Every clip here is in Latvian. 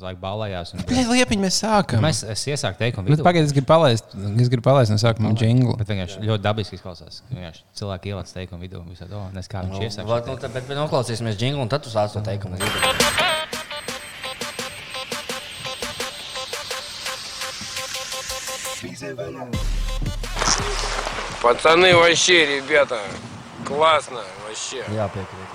Laika balējās. un- Bļaļ, liepiņ, mēs sākam. Mēs es iesāku teikumu Bet vidū. pagaid, es gribu palaist, es gribu palaist no sākuma jinglu. Bet vienkārši ļoti dabiski izklausās. ka Vienkārši cilvēki ielāca teikumu vidū. Visā to nes kā viņš iesāka. Vat, nu, tad- Bet, bet noklausīsimies jinglu, un tad tu sāc to teikumu. Пацаны вообще, ребята, классно вообще. Jā, piekrīt.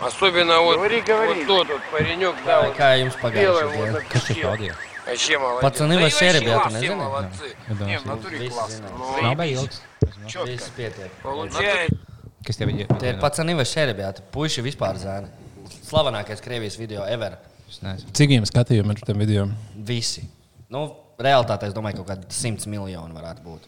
Jā. Особенно вот, вот тот вот паренек, да, вот Kā jums белый pagājušajā вот dienā? Kas šis вообще, audio? вообще молодец. Пацаны Да и вообще, ребята, все наверное, молодцы. Не, в натуре Visi классно. zina. Ну, Nav bija ilgs. Viss pietiek. Получается. Kas tev ir? Tie ir pacani vai šeribēti. Puiši vispār zēni. Slavenākais Krievijas video ever. Es nezinu. Cik jums skatījumi ar tiem video? Visi. Nu, realitātē es domāju, ka kaut kādi simts miljoni varētu būt.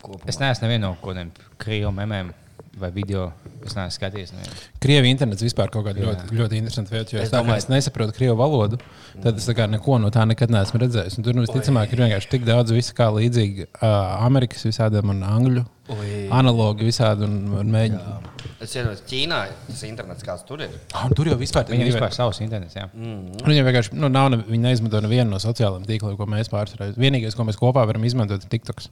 Kopumā. Es neesmu nevienu no kaut kādiem krievu memiem vai video. Es neesmu skatījies. nevienu. Krievi internets vispār kaut kāda ļoti, ļoti interesanta vieta. Es tā, domāju- es nesaprotu krievu valodu, tad es neko no tā nekad neesmu redzējis. Un tur nu, visticamāk ir vienkārši tik daudz visu kā līdzīgi uh, Amerikas visādiem un angļu Oi. analogi visādi un, un mēģinājumu. Es iedomājos, Ķīnā tas internets kāds tur ir. Ah, tur jau vispār Viņam vispār savs internets. Jā. Viņam vienkārši nu, nav, ne, viņi neizmanto nevienu no sociālajiem tīkliem, ko mēs pārsvarā. Vienīgais, ko mēs kopā varam izmantot, ir TikToks.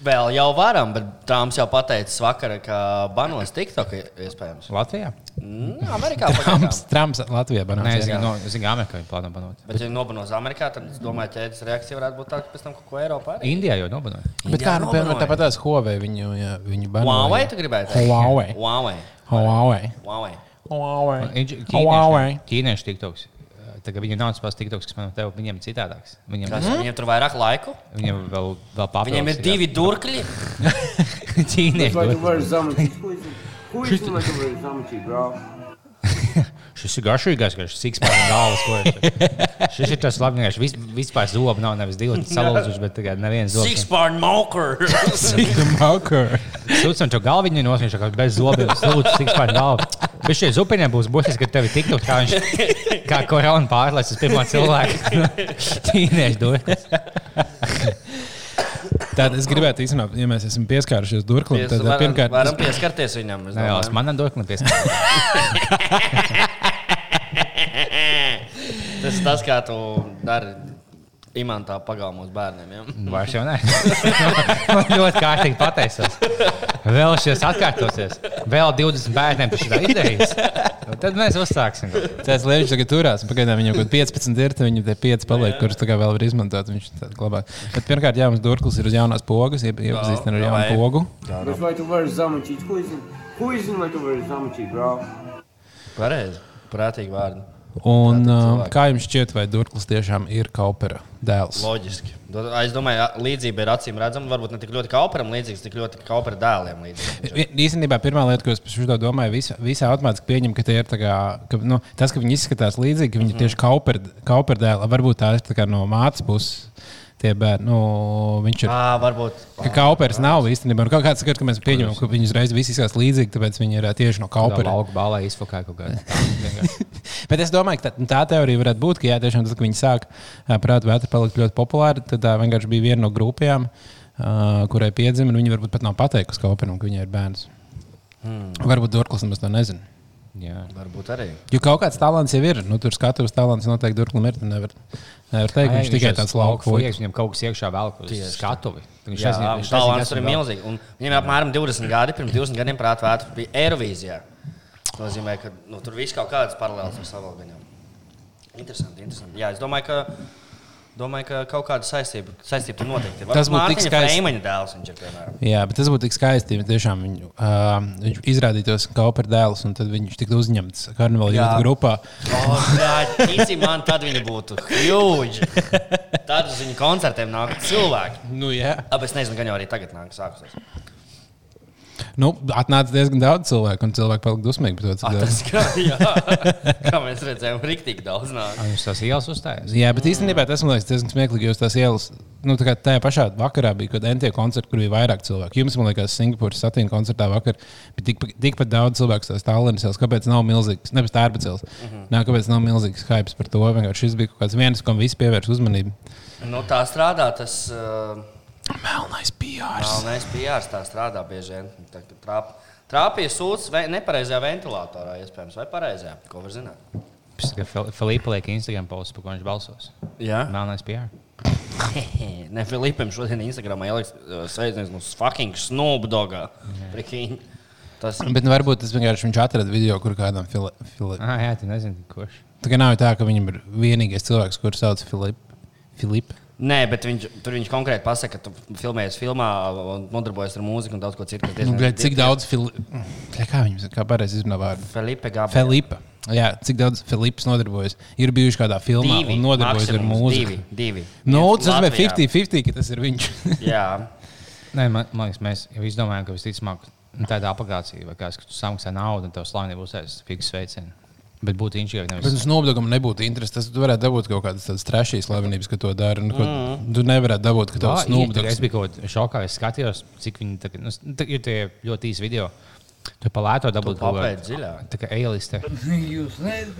Vēl jau varam, bet Trumps jau pateica vakar, ka banos TikTok iespējams. Latvijā? Mm, Amerikā Trumps. Trumps Latvijā Nē, es zinu, no, es zinu, Amerikā viņi plāno banot. Bet, ja nobanos Amerikā, tad es domāju, ka ķēdes reakcija varētu būt tāda, ka pēc tam kaut ko Eiropā arī. Indijā jau nobanoja. Bet kā, nu, Indijā piemēram, tāpat tās Huawei viņu, jā, viņu banāja. Huawei, tu gribēji teikt? Huawei. Huawei. Huawei. Huawei. Huawei. Ķīnieši, ķīnieši tiktoks. Tagad viņiem nav tas tiktoks, kas man tev, viņiem ir citādāks. Viņiem, Kas, Viņiem tur vairāk laiku. viņiem vēl, vēl papildus. Viņiem ir divi durkļi. ka bro? Šis ir garšīgais, ka šis ir galvas. Šis ir tas labākais. Vis, vispār zobi nav nevis divi salūzuši, bet tagad neviens zobs. Six bar moker. Sūdzam, to galviņu nos, viņš ir bez zobiem. Lūdzu, tik pār galvu. Bet šie zupiņiem būs būtiski, ka tev ir tik tuvu, kā viņš, kā korona pārlaists uz pirmā cilvēka. Tīnieši dodas. Tad es gribētu īstenībā, ja mēs esam pieskārušies durklim, tad varam, pirmkārt, varam pieskarties viņam. es Nē, jau domāju. manam doklim piesakās. Tas tas, kā tu dari imantā pagalmos bērniem. Ja? Vairs jau nē. Man ļoti kārtīgi pateicās. Vēl šis atkārtosies. Vēl 20 bērniem tas ir izdarījis. Tad mēs uzsāksim. tas liekas, tagad turās. un Pagaidām viņam kaut kādi 15 ir, tad viņam tie 5 paliek, kurus tā kā vēl var izmantot. Viņš tā glabā. Bet pirmkārt, jā, mums durklis ir uz jaunās pogas, iep- iepazīstina ar jaunu pogu. Bet vai tu vari zamčīt? Ko zinu, vai tu vari zamčīt, bro? Pareizi. Prātīgi vārdi. Un Jā, cilvēki. kā jums šķiet, vai durklis tiešām ir kaupera dēls? Loģiski. Es domāju, ka līdzība ir acīm redzama. Varbūt ne tik ļoti kā operam līdzīgs, tik ļoti kā opera dēliem līdzīgs. Īstenībā pirmā lieta, ko es par šo domāju, visi, visi automātiski pieņem, ka, tie ir kā, ka nu, tas, ka viņi izskatās līdzīgi, ka viņi ir tieši kauperdēli. Varbūt tā ir tā kā no mātes puses. Tie bērni, nu, viņš ir. À, varbūt. Ka kaupers nav īstenībā. Nu, kaut kāds saka, ka mēs pieņemam, ka viņi uzreiz visi izskatās līdzīgi, tāpēc viņi ir tieši no kaupera. lauka balā izfokāja kaut kādā veidā? Bet es domāju, ka tā, tā teorija varētu būt, ka jā, tiešām tas, ka viņi sāk prātā vētra palikt ļoti populāra, tad tā vienkārši bija viena no grupām, uh, kurai piedzima, un viņi varbūt pat nav pateikusi kauperam, ka viņai ir bērns. Hmm. Varbūt Dorklis nemaz to nezina. Jā. Varbūt arī. Jo kaut kāds talants jau ir. Nu, tur skatuves talants noteikti Dorklim ir. Nevar, nevar teikt, ka viņš tikai tāds lauka fuks. fuks. Viņam kaut kas iekšā vēl Tieši tā. skatuvi. Viņš Jā, nezina, talants kas tur ir milzīgi. Un Viņam apmēram 20 gadi. Pirms 20 gadiem prātā vētra bija Eirovīzijā. Tas nozīmē, ka nu, tur viss kaut kādas paralēlas ar viņam. Interesanti, interesanti. Jā, es domāju, ka, domāju, ka kaut kāda saistība, saistība tur noteikti ir. Tas būtu tik skaisti. Dēls ir, piemēram. Jā, bet tas būtu tik skaisti, ja tiešām viņu, uh, viņš izrādītos kā opera dēls, un tad viņš tiktu uzņemts karnevāla jūtas grupā. Oh, jā, tici man, tad viņi būtu huge. Tad uz viņu koncertiem nāk cilvēki. Nu, jā. Ab es nezinu, gan jau arī tagad nāk sākusies. Nu, atnāca diezgan daudz cilvēku, un cilvēki palika dusmīgi par to, cik Ah, daudz. tas kā, jā, kā mēs redzējām, rīktīgi daudz nāk. Viņš tās ielas uzstājas. Jā, bet īstenībā tas man liekas diezgan smieklīgi, jo uz tās ielas, nu, tā kā tajā pašā vakarā bija kaut kāda NT koncerta, kur bija vairāk cilvēku. Jums, man liekas, Singapūras satīna koncertā vakar bija tikpat tik, tik daudz cilvēku, tās tālrunis ielas. Kāpēc nav milzīgs, nevis tērbacels? Uh -huh. Nē, kāpēc nav milzīgs hype par to? Vienkārši šis bija kaut kāds viens, kam visi pievērš uzmanību. Nu, tā strādā tas. Uh, Melnais PR. Melnais PR tā strādā bieži vien. Trāp, trāpīja sūds nepareizajā ventilatorā, iespējams, vai pareizajā. Ko var zināt? Filipa liek Instagram postu, par ko viņš balsos. Jā, Melnais PR. ne Filipam šodien Instagramā ieliks uh, sveiciens no fucking Snoop Dogā. Prikīņ. Tas Bet nu, varbūt tas vienkārši viņš atrada video, kur kādam Filipam. Ah, jā, tu nezini, kurš. Tā kā nav tā, ka viņam ir vienīgais cilvēks, kurš sauc Filipu. Filip. Nē, bet viņš, tur viņš konkrēti pasaka, ka tu filmējies filmā un nodarbojies ar mūziku un daudz ko citu. Nu, bļaļ, cik daudz Filipa. Kā viņam kā pareizi izrunā vārdu? Felipe Gabriel. Filipa. Jā, cik daudz Filips nodarbojas. Ir bijuši kādā filmā Divi, un nodarbojas ar mūziku. Divi, divi. Nu, Viens tas bija Latvijā. 50-50, ka tas ir viņš. Jā, Nē, man, man liekas, mēs jau izdomājām, ka visticamāk nu, tāda aplikācija, vai kāds, ka tu samaksā naudu un tev slavenība uzsēs fiks sveicienu. Bet būtu inčīgāk. Bet Nevis... tas nobudagam nebūtu interesi. Tas tu varētu dabūt kaut kādas tādas trešās slavenības, ka to dara. Nu, mm. Tu nevarētu dabūt, ka tas ir, nobudagams. Es biju kaut kādā šokā, es skatījos, cik viņi tagad, nu, tā ir tie ļoti īsi video. Tu palēto dabūt kaut papēt dziļāk. Tā kā nezināt,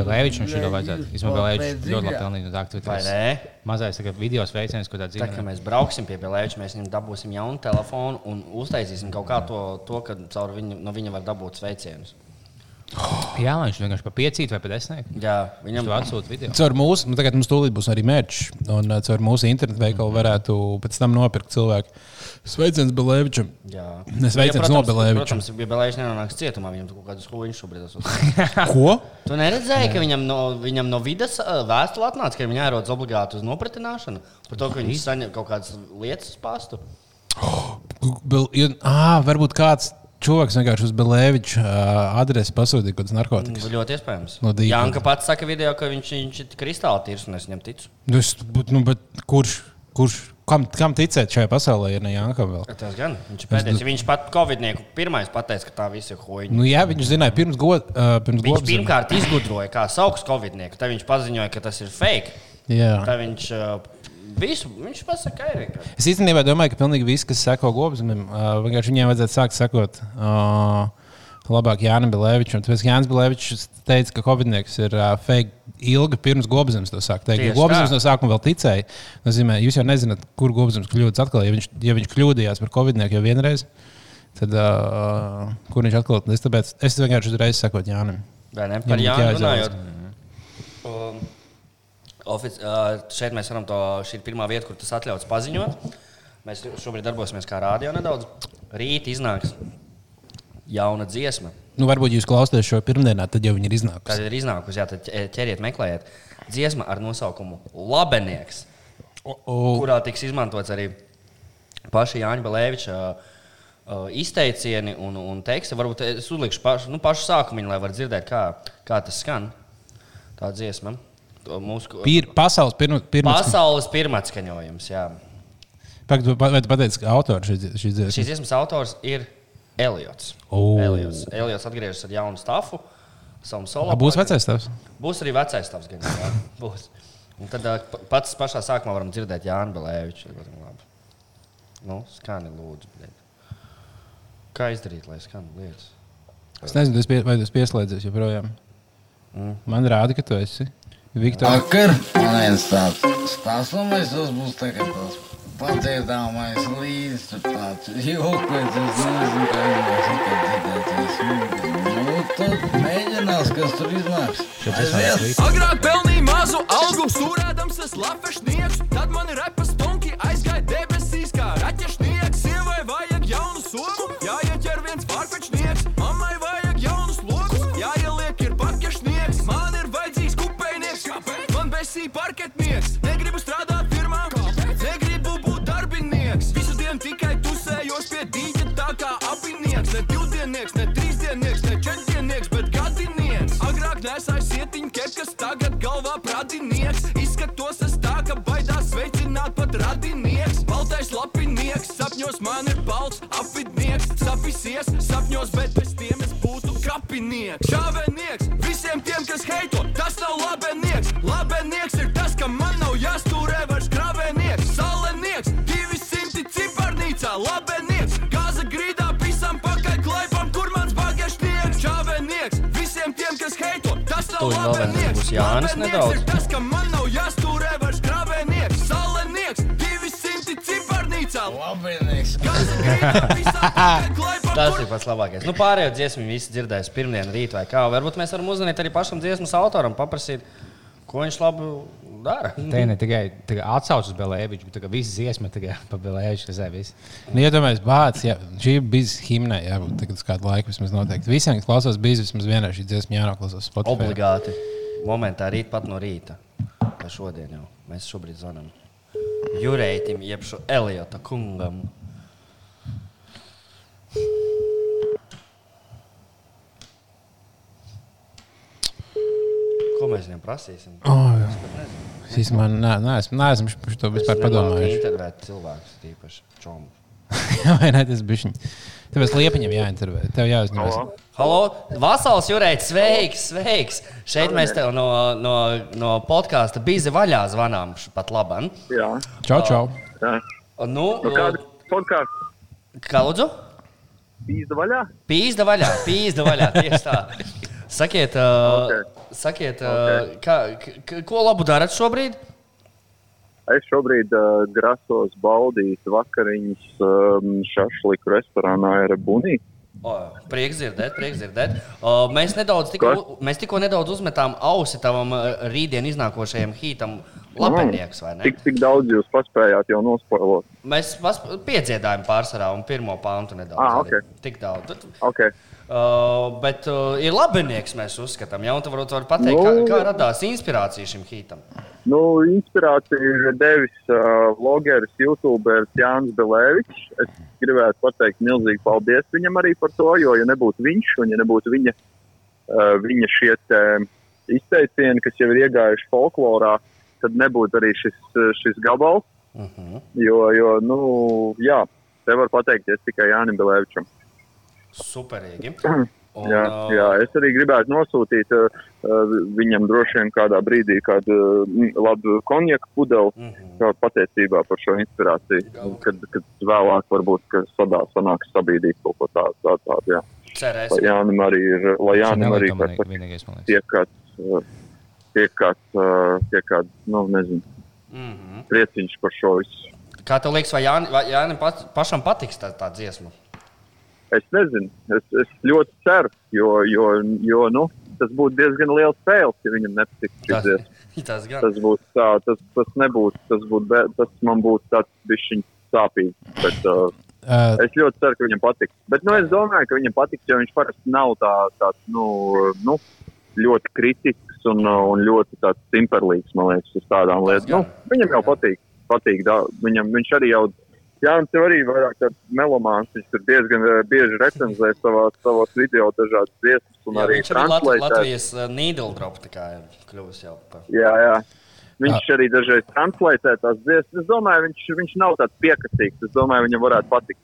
Belēvičs un šito vajadzētu. Izmā Belēvičs ļoti labi pelnīt no tā, ka tu vai ne? mazais tagad video sveiciens, ko tā Tā kā dzīvo. mēs brauksim pie Belēča, mēs viņam dabūsim jaunu telefonu un uztaisīsim kaut kā to, to ka caur viņu, no viņa var dabūt sveicienus. Jā, lai viņš vienkārši pa piecīt vai pa desmit. Jā, Viņam tu atsūti video. Caur mūsu, nu, tagad mums tūlīt būs arī mērķis, un uh, caur mūsu internetu veikalu varētu pēc tam nopirkt cilvēku. Sveiciens Belēvičam! Jā. Nesveiciens Ja, no Belēviča. Protams, ja Belēčs nenonāks cietumā, viņam kaut kādas huīņas šobrīd esot. Ko? Tu neredzēji, ka viņam no, viņam no vidas ā, vēstule atnāca, ka viņam jāierodas obligāti uz nopratināšanu par to, ka viņš saņem kaut kādas lietas pastu. Bel, ja, à, varbūt kāds cilvēks vienkārši uz Belēviča uh, adresi pasūtīja kaut kādas narkotikas. Ļoti iespējams. No Dīgas. Janka pats saka video, ka viņš, viņš ir kristāli tīrs un es viņam ticu. Nu, es, bet, nu, bet kurš, kurš, kam, kam ticēt šajā pasaulē, ja ne Jankam vēl? Tas gan. Viņš ir pēdējais. Viņš pat Covidnieku pirmais pateica, ka tā viss ir huīņa. Nu, jā, viņš zināja pirms goda. Uh, pirms Viņš goda pirmkārt izgudroja, kā saukt Covidnieku. Tad viņš paziņoja, ka tas ir fake. Jā. Tad viņš uh, visu, viņš pasaka, ka ir. Es īstenībā domāju, ka pilnīgi viss, kas seko gobzemim, vienkārši viņiem vajadzētu sākt sekot. Uh, Labāk Jānis Belēvičs. Tāpēc Jānis Belēvičs teica, ka Covidnieks ir uh, fake ilgi pirms gobzemes to sāk teikt. Ja Gobzemes no sākuma vēl ticēja. Nozīmē, jūs jau nezināt, kur gobzemes kļūdas atkal. Ja viņš, ja viņš kļūdījās par Covidnieku jau vienreiz, tad uh, kur viņš atkal? Es, tāpēc, es vienkārši uzreiz sekot Jānim. Vai ne? Par Jānu runājot. Um, ofic, uh, šeit mēs varam to, šī ir pirmā vieta, kur tas atļauts paziņot. Mēs šobrīd darbosimies kā rādio nedaudz. Rīt iznāks jauna dziesma. Nu, varbūt jūs klausāties šo pirmdienā, tad jau viņi ir Kad iznākuši. ir iznākusi, jā, tad ķe- ķeriet, meklējiet. Dziesma ar nosaukumu Labenieks, kurā tiks izmantots arī paša Jāņa Balēviča izteicieni un, un teksti. Varbūt es uzlikšu pašu, nu, pašu sākumu, lai varētu dzirdēt, kā, kā tas skan. Tā dziesma. Mūsu Pir, pasaules pirmā. pasaules pirmatskaņojums. Jā. Pagaid, vai tu pateici, ka autors šīs dziesmas? Šīs dziesmas autors ir Eliots. O. Eliots. Eliots atgriežas ar jaunu. Savu solo. Būs vecais tavs? Būs arī vecais tavs gan. Jā, būs. Un tad pats pašā sākumā varam dzirdēt Jānu Belēviču. Nu, skani lūdzu. bļaļ. Kā izdarīt, lai skan lietas? Es nezinu, vai esi pieslēdzies joprojām. Mm. Man rāda, ka tu esi. Viktor, Vakar man viens tāds stāstījums, tas būs tagad tas padziedāmais līdzi, tur tāds jokots, es nezinu, kā viņas ir dzirdēties. Nu, tad mēģinās, kas tur iznāks. Aiziet! Agrāk pelnīju mazu algu, stūrēdams es lafešnieks. Tad man repa stunki aizgāja besī parketnieks. Negribu strādāt firmā, negribu būt darbinieks. Visu dienu tikai tusējos pie dīķa tā kā apinieks. Ne divdiennieks, ne trīsdiennieks, ne četrdiennieks, bet gadinieks. Agrāk nesāju sietiņu kepkas, tagad galvā pradinieks. Izskatos es tā, ka baidās veicināt pat radinieks. Baltais lapinieks, sapņos man ir balts apvidnieks. Sapisies, sapņos, bet bez tiem es būtu kapinieks. Čāvenieks, visiem tiem, kas heito, tas nav labenieks. Labenieks ir tas, ka man nav jāstūrē vairs kravenieks. Salenieks, 200 ciparnīcā, labenieks. Gāza grīdā, pisam pakaļ klaipam, kur mans bagešnieks. Čāvenieks, visiem tiem, kas heito, tas nav labenieks. Labenieks nedaudz. ir tas, ka man nav jāstūrē vairs kravenieks. Salenieks, 200 ciparnīcā. Labi, klaipam. Tas ir pats labākais. Nu, pārējo dziesmu visi dzirdēs pirmdien, rīt vai kā. Varbūt mēs varam uzzvanīt arī pašam dziesmas autoram, paprasīt, ko viņš labi dara. Te ne tikai tikai atsaucas uz Belēviču, bet tikai viss dziesma tikai pa Belēviču. Ir. Nu, Iedomājieties, bācis, ja šī bija himna, jābūt tagad uz kādu laiku vismaz noteikti. Visiem, kas klausās, bija vismaz vienā šī dziesma jānoklausās Spotify. Obligāti. Momentā, rīt pat no rīta. Vai šodien jau. Mēs šobrīd zvanām. Jurētim, jeb šo Eliota kungam. Ko mēs viņam prasīsim? Oh, jā. Es man nē, neesmu, neesmu par to vispār padomājis. Intervēt cilvēkus, tīpaši čomu. Jā, vai ne? Tas bija viņa. Tāpēc liepiņam jāintervē. Tev jāuzņemas. Halo, Vasals Jurēts, sveiks, sveiks! Šeit mēs tev no, no, no podkāsta Bīze vaļā zvanām pat labam. Jā, Čau, čau. jā. Nu, Nu, kāda podkāstu kā lūdzu? Pīzda vaļā? Pīzda vaļā, pīzda vaļā, tieši tā. Sakiet, uh, Ok. sakiet uh, kā, k- ko labu darat šobrīd? Es šobrīd uh, grasos baudīt vakariņas um, šašliku restorānā Erebunī. O, prieks dzirdēt, prieks dzirdēt. O, mēs, nedaudz, tikko, mēs tikko nedaudz uzmetām ausi tavam uh, rītdien iznākošajam hītam, Lapenieks, vai ne? Tik, tik daudz jūs paspējāt jau nospoilot. Mēs piedziedājām pārsvarā un pirmo pāntu nedaudz. Ah, arī. ok. Tik daudz. Tad, Okay. Uh, bet uh, ir labinieks, mēs uzskatām. Jā, tu varbūt vari pateikt, kā, Nu, kā radās inspirācija šim hītam. Nu, inspirāciju ir devis uh, vlogeris, youtuberis Jānis Belēvičs. Es gribētu pateikt milzīgi paldies viņam arī par to, jo, ja nebūtu viņš un ja nebūtu viņa, uh, viņa šie te izteicieni, kas jau ir iegājuši folklorā, tad nebūtu arī šis, šis gabals. Uh -huh. Jo, jo nu, jā, te var pateikties tikai Jānim Belēvičam. Superīgi. Un, Jā, uh, jā, es arī gribētu nosūtīt uh, uh, viņam droši vien kādā brīdī kādu uh, labu konjaku pudeli, Mhm. kā pateicībā par šo inspirāciju. Kad, kad vēlāk varbūt ka sadā sanāks sabīdīt kaut ko tādu. Tā, tādu jā. Lai Cerēsim. Jānim arī ir, lai Jānim arī liekas. tiek kāds, uh, tiek kāds, tiek kāds, nu, nezinu, Mhm. prieciņš par šo visu. Kā tev liekas, vai Jāni- vai Jānim pat- pašam patiks tā, tā dziesma? Es nezinu, es, es ļoti ceru, jo, jo, jo nu, tas būtu diezgan liels spēles, ja viņam nepatiktu šis Tas, dziesma. tas gan. tas būtu tā, tas, tas nebūtu, tas būtu, tas man būtu tāds bišķiņ sāpīgi. Bet, uh, Uh, es ļoti ceru, ka viņam patiks. Bet, nu, es domāju, ka viņam patiks, jo viņš parasti nav tā, tāds, nu, nu, ļoti kritisks un, uh, un ļoti tāds simperlīgs, man liekas, uz tādām lietām. Nu, viņam jau patīk, patīk da, viņam, viņš arī jau, jā, viņš arī vairāk tāds melomāns, viņš tur diezgan uh, bieži recenzē savās, savos video dažādas dziesmas Jā, arī viņš arī Lat. Latvijas uh, needle drop tā kā ir kļuvis jau par. Jā, jā. Viņš arī dažreiz translētē tās dziesmas. Es domāju, viņš, viņš nav tāds piekasīgs. Es domāju, viņam varētu patikt.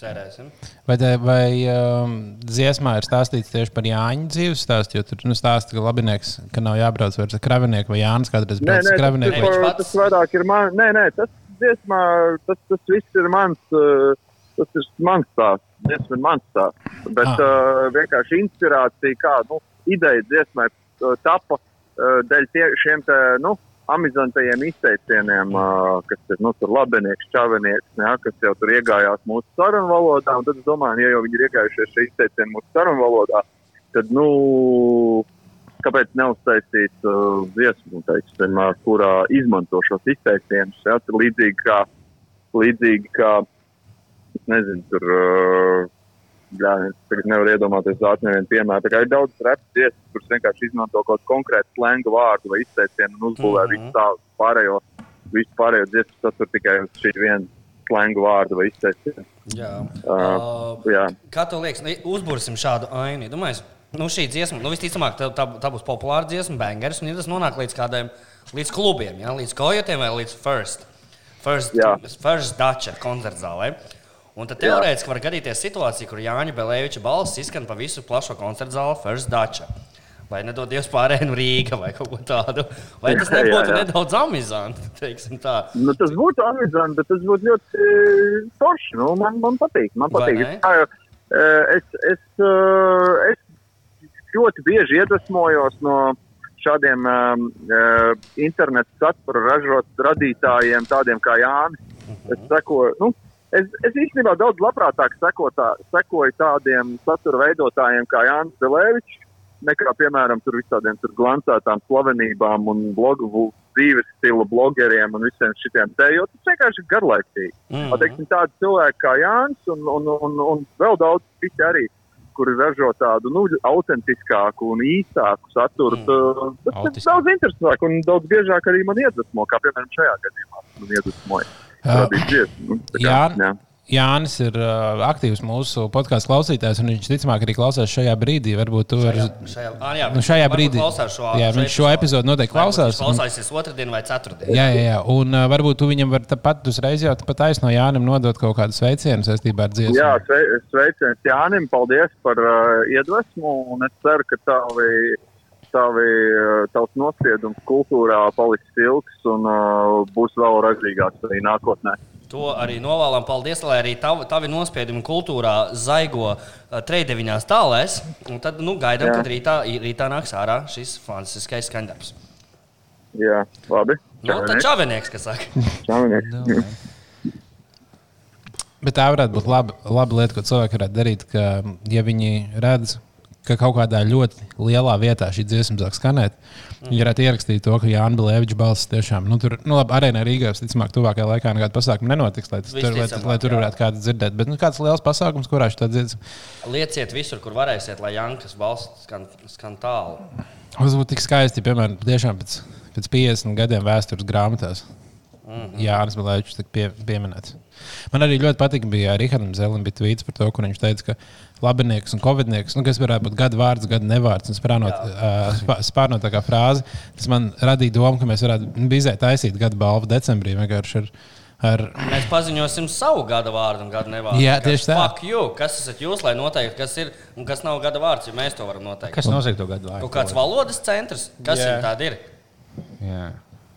Cerēsim. vai vai um, dziesmā ir stāstīts tieši par Jāņa dzīves stāstu? Jo tur nu, stāsta, ka labinieks, ka nav jābrauc vairs ar kravinieku vai Jānis kādreiz brauc ar tas, kravinieku. par- pats? tas vairāk ir man. Nē, nē, tas dziesmā, tas, tas viss ir mans. uh, Tas ir mans stāsts. Dziesma ir mans stāsts. Bet Ah. uh, vienkārši inspirācija, kā nu, ideja dziesmai uh, tapa uh, dēļ tie, šiem te, nu, amizantajiem izteicieniem, kas ir nu, tur labinieks, čavinieks, jā, kas jau tur iegājās mūsu sarunu valodā. Tad es domāju, ja jau viņi ir iegājušies šie izteicieni mūsu sarunu valodā, tad, nu, kāpēc neuztaisīt uh, dziesmu, teiksim, uh, kurā izmanto šos izteicienus. Ja? Līdzīgi kā, līdzīgi kā, nezinu, tur, uh, jā, es tagad nevaru iedomāties zākt nevienu piemēru. Tā kā ir daudz repu dziesmas, kuras vienkārši izmanto kaut konkrētu slengu vārdu vai izteicienu un uzbūvē Mhm. visu tā pārējo, visu pārējo dziesmu satur tikai uz šī viena slengu vārdu vai izteicienu. Jā. Uh, jā. kā tev liekas, nu, uzbūrsim šādu ainu? Domāju, nu, šī dziesma, nu, visticamāk, tā, tā, tā būs populāra dziesma, bangers, un ja tas nonāk līdz kādiem, līdz klubiem, ja? līdz kojotiem vai līdz first. First, Jā. first Dača koncerta zālē. Un tad teorētiski var gadīties situācija, kur Jāņa Belēviča balss izskan pa visu plašo koncertu zāli First Dača. Vai nedod Dievs pārējai no Rīga vai kaut ko tādu. Vai tas Jā, jā, nebūtu jā. nedaudz amizanti. Nu, tas būtu amizanti, bet tas būtu ļoti e, forši. Nu, man, man patīk. Man patīk. Es, e, es, es, e, es ļoti bieži iedvesmojos no šādiem um, uh, internetu satura ražot radītājiem, tādiem kā Jānis. Es sekoju, nu, es, es īstenībā daudz labprātāk sekotā, sekoju tādiem satura veidotājiem kā Jānis Belēvičs, nekā, piemēram, tur visādiem tur glancētām slavenībām un blogu dzīves stila blogeriem un visiem šitiem te, jo tas vienkārši ir garlaicīgi. Mm. -hmm. Teiksim, tādi cilvēki kā Jānis un, un, un, un vēl daudz citi arī, kuri ražo tādu nu, autentiskāku un īsāku saturu. Mm. Tas ir daudz interesantāk un daudz biežāk arī man iedvesmo, kā piemēram šajā gadījumā. Man iedvesmoja. Jā. Nu, tā Jā. jā. Jānis ir uh, aktīvs mūsu podkāstu klausītājs, un viņš ticamāk arī klausās šajā brīdī. Varbūt tu vari. Šajā, ah, jā, Nu, šajā brīdī, klausās šo, jā, viņš šo epizodu noteikti klausās. Viņš klausīsies otrdien vai ceturtdien. Jā, jā, jā. un uh, varbūt tu viņam vari pat uzreiz jau pat aizno Jānim nodot kaut kādu sveicienu saistībā ar dziesmu. Jā, sve- sveiciens Jānim, paldies par uh, iedvesmu. Un es ceru, ka tavi, tavi, uh, tavs nospiedums kultūrā paliks ilgs un uh, būs vēl ražīgāks arī nākotnē. To arī novēlam. Paldies, lai arī tavi, tavi nospiedumi kultūrā zaigo uh, trejdeviņās tālēs. Un tad nu, gaidām, Jā. kad rītā, rītā nāks ārā šis fantastiskais skaņdarbs. Jā, labi. Nu, tad čavinieks, kas saka. Čavinieks. Bet tā varētu būt laba, laba lieta, ko cilvēki varētu darīt. Ka, ja viņi redz, ka kaut kādā ļoti lielā vietā šī dziesma sāk skanēt, viņi varētu ierakstīt to, ka Jānis Balēvičs balss tiešām, nu, tur, nu, labi, arēnā Rīgā, visticamāk, tuvākajā laikā nekāda pasākuma nenotiks, lai, tas, tur, lai, lai tur jā. varētu kāds dzirdēt. Bet nu, kāds liels pasākums, kurā šī dziesma, Lieciet visur, kur varēsiet, lai Jankas balss skan, skan tālu. tas būtu tik skaisti, piemēram, tiešām pēc, pēc 50 gadiem vēstures grāmatās. Mhm. Jānis Balēvičs tika pie, pieminēts. Man arī ļoti patīk, bija Rihardam Zelim bija tvīts par to, kur viņš teica, ka labinieks un covidnieks, nu, kas varētu būt gada vārds, gada nevārds, un spārnot, uh, spā- spārnot tā kā frāzi, tas man radīja domu, ka mēs varētu bizē taisīt gada balvu decembrī vienkārši ar, ar Mēs paziņosim savu gada vārdu un gada nevārdu. Jā, tieši tā. Fuck you! Kas esat jūs, lai noteiktu, kas ir un kas nav gada vārds, ja mēs to varam noteikt? Kas nozīmē to gadu Kaut vārdu? kāds valodas centrs, kas yeah. tāda ir? Jā.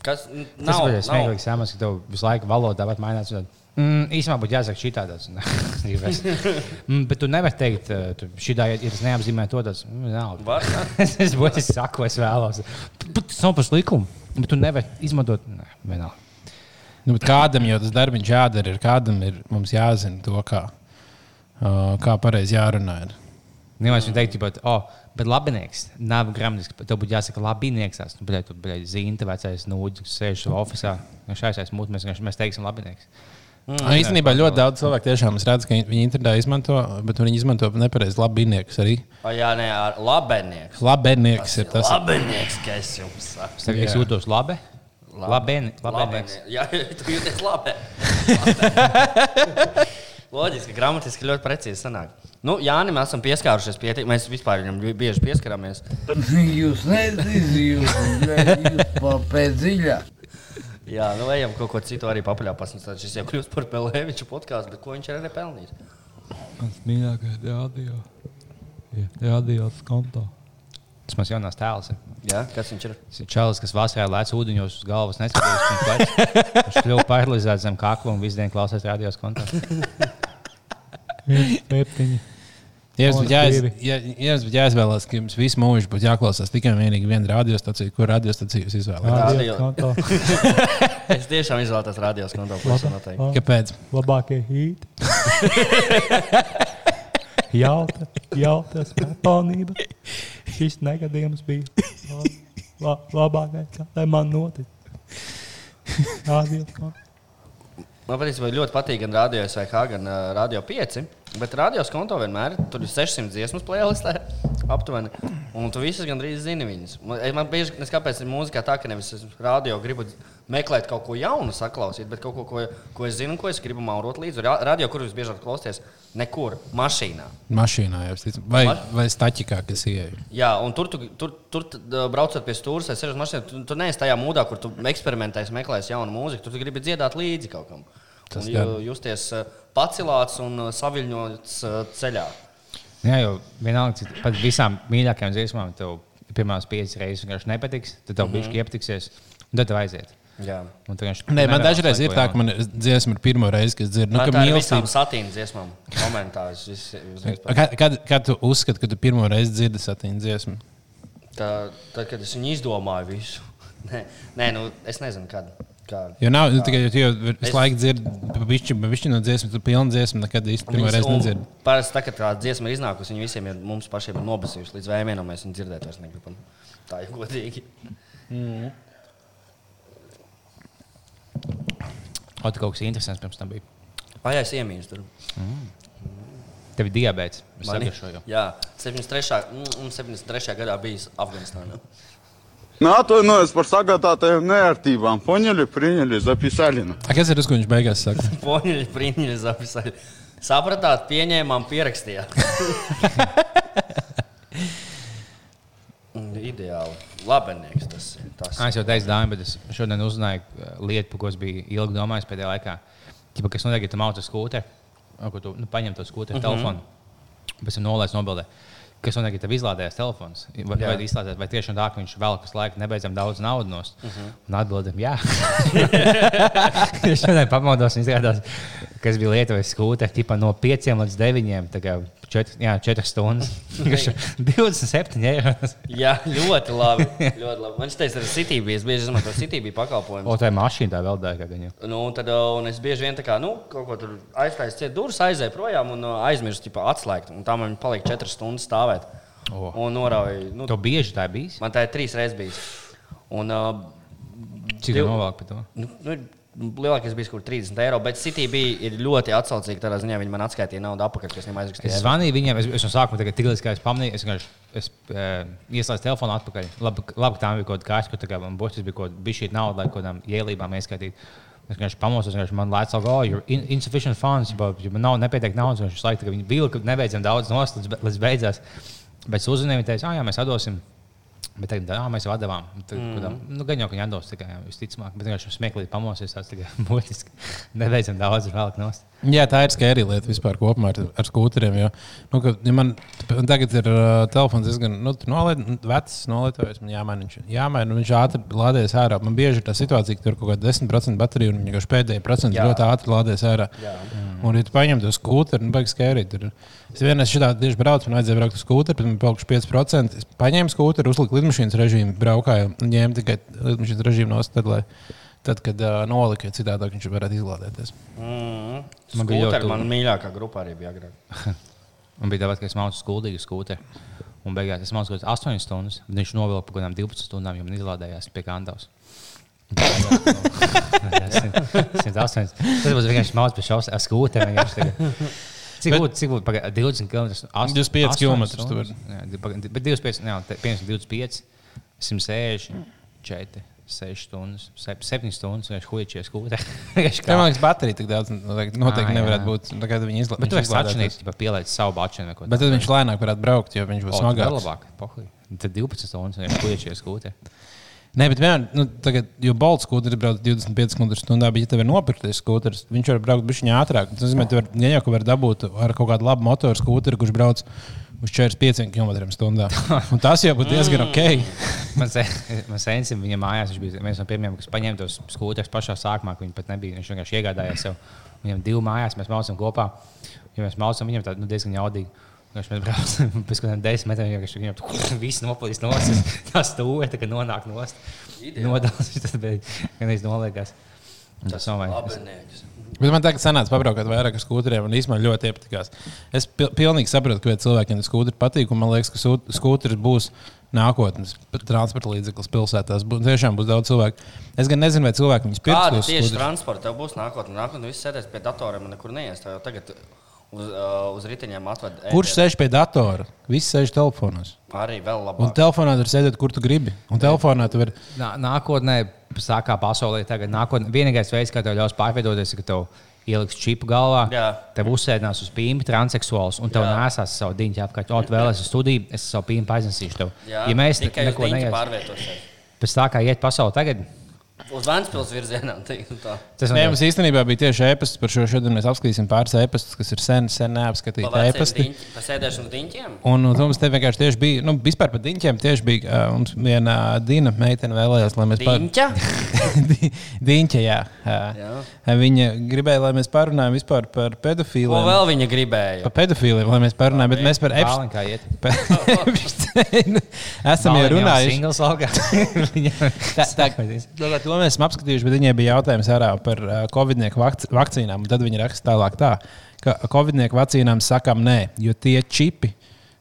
Kas n- Tas nav? bija nav. smieklīgi, samas, ka tev visu laiku valodā pat mainās. Mm, īsumā būtu jāsaka šī tāda. mm, bet tu nevari teikt, šī tā ir tas neapzīmē to tāds. Mm, jā. es es es saku, es vēlos. Bet Tas nav par likumu. Bet tu nevari izmantot. Nē, vienalga. Nu, bet kādam jau tas darbs jādara, ir kādam ir mums jāzina to, kā, uh, kā pareizi jārunā. Ir. Nevis viņa teikt, ka, oh, bet labinieks nav gramatiski. Tev būtu jāsaka, labinieks. Nu, bet tu biji zīme, vecais nūģis, sēž savā oficiālā. Šais aiz mūtu mēs, mēs teiksim, labinieks. Mm. Īstenībā ļoti daudz cilvēku tiešām es redzu, ka viņi internetā izmanto, bet viņi izmanto nepareizi labinieks arī. O, jā, nē, ar labenieks. Labinieks ir tas. Labenieks, ka es jums saku. Es, tagad, es Jā. jūtos labi. Labeni, labenieks. Labenieks. Jā, tu jūties labi. Loģiski, ka gramatiski ļoti precīzi sanāk. Nu, Jānis, mēs esam pieskārušies pie tā. Mēs vispār viņam bieži pieskaramies. Jūs nezināt, jūs, jūs pēc dziļāk. Jā, nu ejam kaut ko citu arī papaļāpās. Tad šis jau kļūst par Pelēviča podkāstu, bet ko viņš ir arī pelnījis? Mans mīļākais radio. Radio konto. Tas mans jaunās tēls. ir. Jā, kas viņš ir? Tas ir čalis, kas vasarā lēc ūdeņos uz galvas, neskatoties. Viņš kļuva paralizēts zem kakla un visu dienu klausās radios kontā. Septiņi. Ja jums jāiz, ja, ja jums būtu jāizvēlās, ka jums visu mūžu būtu jāklausās tikai un vienīgi viena radiostacija, kur radiostaciju jūs konto. Es tiešām izvēlētos radios konto. pavisam noteikti. Kāpēc? Labākie hīti. Jauta, jauta personība. Šis negadījums bija la, la, labākais, kas man notika. Konto. Man patiesībā ļoti patīk gan radio SVH, gan uh, radio 5. Bet radios konto vienmēr. Tur ir 600 dziesmas playlistē aptuveni. Un tu visas gandrīz zini viņas. Man, man bieži nes kāpēc ir mūzikā tā, ka nevis radio gribu meklēt kaut ko jaunu, saklausīt, bet kaut ko, ko, ko es zinu, ko es gribu maurot līdzi. Ra- Radio, kur jūs biežāk klausāties, nekur, mašīnā. Mašīnā jau stic- vai, Ma- vai staķikā, kas ieeja. Jā, un tur, tu, tur, tur tad, uh, braucot pie stūra, vai sēžot mašīnā, tu, tu neesi tajā mūdā, kur tu eksperimentēsi, meklēsi jaunu mūziku. Tur tu gribi dziedāt līdzi kaut kam. Tas Un ju- justies uh, pacelāts un uh, saviļņots uh, ceļā. Jā, jau vienalga, cik pat visām mīļākajām dziesmām tev pirmās piecas reizes vienkārši nepatiks, tad tev bija iepatiksies, un tad tev aiziet. Vienkārši Nē, man dažreiz ir tā, ka man dziesma ir pirmo reizi, kad dzirdu, nu, ka tā mīlestība. satīna dziesmām. Pat- Kad, kad, kad tu uzskati, ka tu pirmo reizi dzirdi satīnu dziesmu? Tā, tad, kad es viņu izdomāju visu. Nē, nē nu, es nezinu, kad. Kā? Jo nav nu, tikai jo visu laiku dzird, pišķi, pišķi no dziesmas, tu pilni dziesmu, nekad īsti pirmo reizi nedzird. Parasti tā, kad tā dziesma ir iznākusi, viņi visiem ir mums pašiem ir nobasījuši līdz vējienam, mēs viņu dzirdēt vairs negribam. Tā ir godīgi. O, tu kaut kas interesants pirms tam bija. Vai es iemīlu tur? Tev ir diabetes. Es Mani? saprotu, Jā, 73. mm, un 73. gadā bijis Afganistānā. НАТО нас par sagādātajām neērtībām. Poņeļi, priņeļi, zapisali. nu. A, kas ir tas, ko viņš beigās saka? Poņģi, prīņģi, zapisāli. Sapratāt, pieņēmām, pierakstījāt. Ideāli. Labenieks tas ir. Tas. Ah, es jau teicu, Dārns, bet es šodien uzzināju uh, lietu, par ko es biju ilgi domājis pēdējā laikā. Ķipa, kas notiek, ja tu uz skūteri, ko tu nu, paņem to skūteri mm -hmm. telefonu, pēc tam nolaiž nobildē. Kas notiek, ja tev izlādējas telefons? Vai, Jā. vai, izlādēs, vai tiešām tā, ka viņš vēl kas laika nebeidzam daudz naudas nost? Uh Mhm. -huh. Un atbildam, jā. es šodien pamodos un izrādās, ka es biju Lietuvas skūteri ķipa no 5 līdz 9. 4, jā, 4 stundas. 27 eiro. Jā, ļoti labi. ļoti labi. Man šķiet, ka City bija. Es bieži izmantoju City bija pakalpojumu. O, tā ir mašīna, tā vēl jau. Nu, tad, uh, un es bieži vien tā kā, nu, kaut ko tur aizstāju, ciet durvis, aizēju projām un uh, aizmirsu ķipa, atslēgt. Un tā man palika 4 stundas stāvēt. O. Un norauju. Nu, Tev bieži tā bijis? man tā ir trīs reizes bijis. Un, uh, Cik tev novelk par to? Nu, nu, lielākais bija kaut kur 30 eiro, bet City bija ļoti atsaucīga. Tādā ziņā viņi man atskaitīja naudu atpakaļ, kas viņam Es aizrakstīja. zvanīju viņiem, es, es no sākuma tagad, tik līdz kā es pamanīju, es vienkārši es, e, ieslēdzu telefonu atpakaļ. Labi, labi ka tā bija kaut kāda kaša, kur tā kā man būs, bija kaut kāda nauda, lai kaut kādām ielībām ieskaitītu. Es vienkārši pamodos, vienkārši man lēca, ka, oh, you're in, insufficient funds, jo man nav nepietiek naudas, un viņš laika, ka viņi vilka nebeidzam daudz nost, līdz, līdz beigās. Bet es uzzināju, teica, ah, jā, mēs atdosim. Bet tagad, jā, mēs jau atdevām. Tad, mm. -hmm. Nu, gan jau, ka viņi atdos tikai visticamāk, bet vienkārši smieklīgi pamosies, tāds tikai būtiski. Nebeidzam daudz vēl nost. Jā, tā ir skēri lieta vispār kopumā ar, ar skūteriem. Jo, nu, ka, ja man tagad ir uh, telefons diezgan nu, noliet, vecs, nolietojis, man jāmaina viņš. Jāmaina, viņš ātri lādējas ārā. Man bieži ir tā situācija, ka tur kaut kāda 10% baterija un viņš pēdējie procenti Jā. ļoti ātri lādējas ārā. Un, ja tu paņem to skūteri, nu, beigas skēri. Tur. Es vienreiz šitā tieši braucu, man vajadzēja braukt uz skūteri, bet man palikuši 5%. Es paņēmu skūteri, uzliku lidmašīnas režīmu, braukāju un ņēmu tikai lidmašīnas režīmu nost. Tad, lai, tad kad uh, nolika, jo citādi viņš varētu izlādēties. Mm. Man bija ļoti Man mīļākā grupā arī bija agrāk. Man bija tāpat, ka es mācījos skuldīgu skūteri. Un beigās es mācījos 8 stundas. bet Viņš novilka kaut kādām 12 stundām, jo man izlādējās pie kandavas. Tas būs vienkārši par šausmu skūteri. vienkārši tagad. Cik būtu, cik būtu pagaid, 20 km? 25 kilometrus tu vari. Bet 25, jā, te- piemēram, 25, 160, 4, 6 stundas, 7 stundas. Vienkārši Kā kā- man liekas, baterija tik daudz noteikti, noteikti Ā, jā. nevarētu būt. Tā kā viņi izla- Bet tu esi atšķirīgs, ja pieliec savu ko Bet tad viņš lēnāk varētu braukt, jo viņš būs smagāks. labāk. Pohuj. Tad 12 stundas, ja huičies skūteri. Nē, bet vienmēr, nu, tagad, jo Bolts skūteris brauc 25 km stundā, bet, ja tev ir nopirktais skūteris, viņš var braukt bišķiņā ātrāk. Tas nozīmē, ka ja jau var dabūt ar kaut kādu labu motoru skūteri, kurš brauc uz 45 km/h. Un tas jau būtu diezgan ok. Man sensim, viņa mājās, viņš bija viens no pirmajiem, kas paņēma tos skūterus pašā sākumā, kad viņi pat nebija. Viņš vienkārši iegādājās sev. Viņam divi mājās, mēs mācām kopā. Ja mēs mācām, viņam tā nu, diezgan jaudīgi. Viņš mēs braucam pēc kaut kādiem desmit metriem, vienkārši viņam tur viss noplīs no ostas. Tā stūra, tā kā nonāk no ostas. Nodals, viņš tad bija gan iznoliekās. Tas nav vajag. Bet man tagad sanāca pabraukāt vairāk ar skūteriem, un īstenībā ļoti iepatikās. Es pil pilnīgi saprotu, ka cilvēkiem tas skūteris patīk, un man liekas, ka skūteris būs nākotnes transporta līdzeklis pilsētās. Bū, tiešām būs daudz cilvēku. Es gan nezinu, vai cilvēki viņus Kāda pirks. tieši transporta būs nākotnē? Nākotnē viss sēdēs pie datoriem un nekur neies. Tagad uz, uh, uz riteņiem atved. Kurš sēž pie datora? Visi sēž telefonos. Arī vēl Un labāk. telefonā tur sēdēt, kur tu gribi. Un telefonā tu vari. Nā, nākotnē, sākā pasaulē, tagad nākotnē, vienīgais veids, kā tev ļaus pārveidoties, ir, ka tev ieliks čipu galvā, Jā. tev uzsēdinās uz pīmī, transseksuāls, un tev nesās savu diņķi apkārt. O, tu vēlēsies studiju, es savu pīmī aiznesīšu tev. Jā, ja mēs tikai neko diņķi neiesim, pārvietosies. pēc tā kā iet pasaulē tagad, Uz Vēncpils virzienā. tā. tas nav mums īstenībā bija tieši e-pasts par šo. Šodien mēs apskatīsim pāris e-pastus, kas ir sen, sen neapskatīti e-pasti. diņķi- Pa sēdēšanu diņķiem. Un, un mums te vienkārši tieši bija, nu, vispār par diņķiem tieši bija. Uh, mums viena Dina meitene vēlējās, lai mēs par- Diņķa? Di- Diņķa, jā. Uh, Jā. viņa gribēja, lai mēs parunājam vispār par Ko pedofīliem. vēl viņa gribēja? Par pedofīliem, lai mēs parunājam, bet mēs par Bāliņ kā iet. Epsteinu esam jau runājuši. Augā. Tā, tā, Mēs esam apskatījuši, bet viņai bija jautājums arī par uh, Covid-19 vakc vakcīnām. Tad viņi raksta tālāk, tā, ka Covid-19 vakcīnām sakām nē, jo tie čipi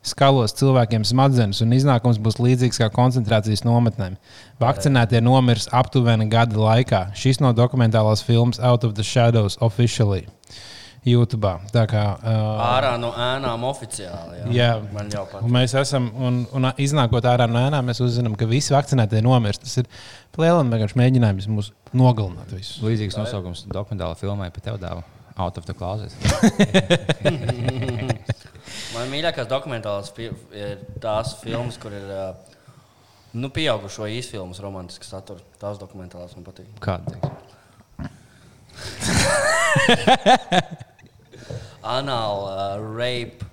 skalos cilvēkiem smadzenes, un iznākums būs līdzīgs kā koncentrācijas nometnēm. Vakcinētie nomirs aptuveni gada laikā. Šis no dokumentālās filmas Out of the Shadows officially. YouTube. Tā kā uh, Ārā no ēnām oficiāli. Jā, Jā, man jau patīk. mēs esam, un, un iznākot ārā no ēnām, mēs uzzinām, ka visi vakcinētie nomirst. Tas ir plēlim vienkārši mēģinājums mūs nogalināt visus. Līdzīgs nosaukums dokumentāla filmai par tev dāvu. Out of the closet. Man mīļākās dokumentālās fi ir tās filmas, kur ir uh, nu, pieaugušo īsfilmas romantisks saturs. Tās dokumentālās man patīk. Kāda? Anal uh, rape.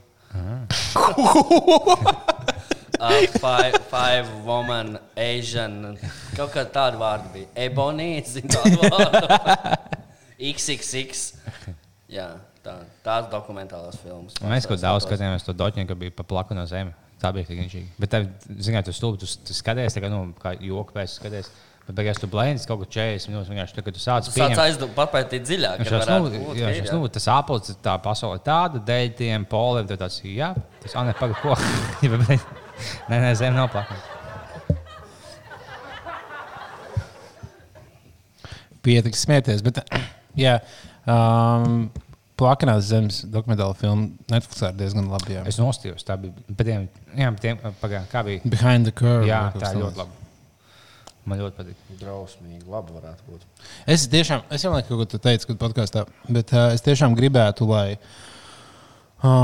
uh, five, five woman, Asian. Kaut kā tāda vārda bija. Ebonīts, zinu tādu vārdu. XXX. Jā, tā, tās dokumentālās filmas. Mēs kaut daudz skatījāmies to doķinu, ka bija pa plaku no zemes. Tā bija tik inčīga. Bet, tev, zināt, tu stulbi, tu, tu skaties, tā kā, nu, kā joku pēc skaties. Bet, beigās tu blēņas kaut ko 40 minūtes. Vienkārši, tā, kad tu sāc Tu sāc aizdomāt, papētīt dziļāk. Viņš ka jau varētu nu, būt, jā, ir, nu, tas apelsīns, tā pasaule tāda, dēļ tiem poliem. Tad tāds, jā, tas Anna pagaid, ko? Nē, nē, zem nav plakā. Pietiks smieties. Bet, jā, um, Plakanās zemes dokumentāla filma Netflixā ir diezgan labi. Jā. Es nostājos, tā bija. Bet, tiem, jā, bet tiem, pagaid, kā bija? Behind the curve. Jā, tā ļoti labi. Man ļoti patīk. Drausmīgi, labi varētu būt. Es tiešām, es jau laikam, ko tu teici, kad podkāstā, bet uh, es tiešām gribētu, lai uh,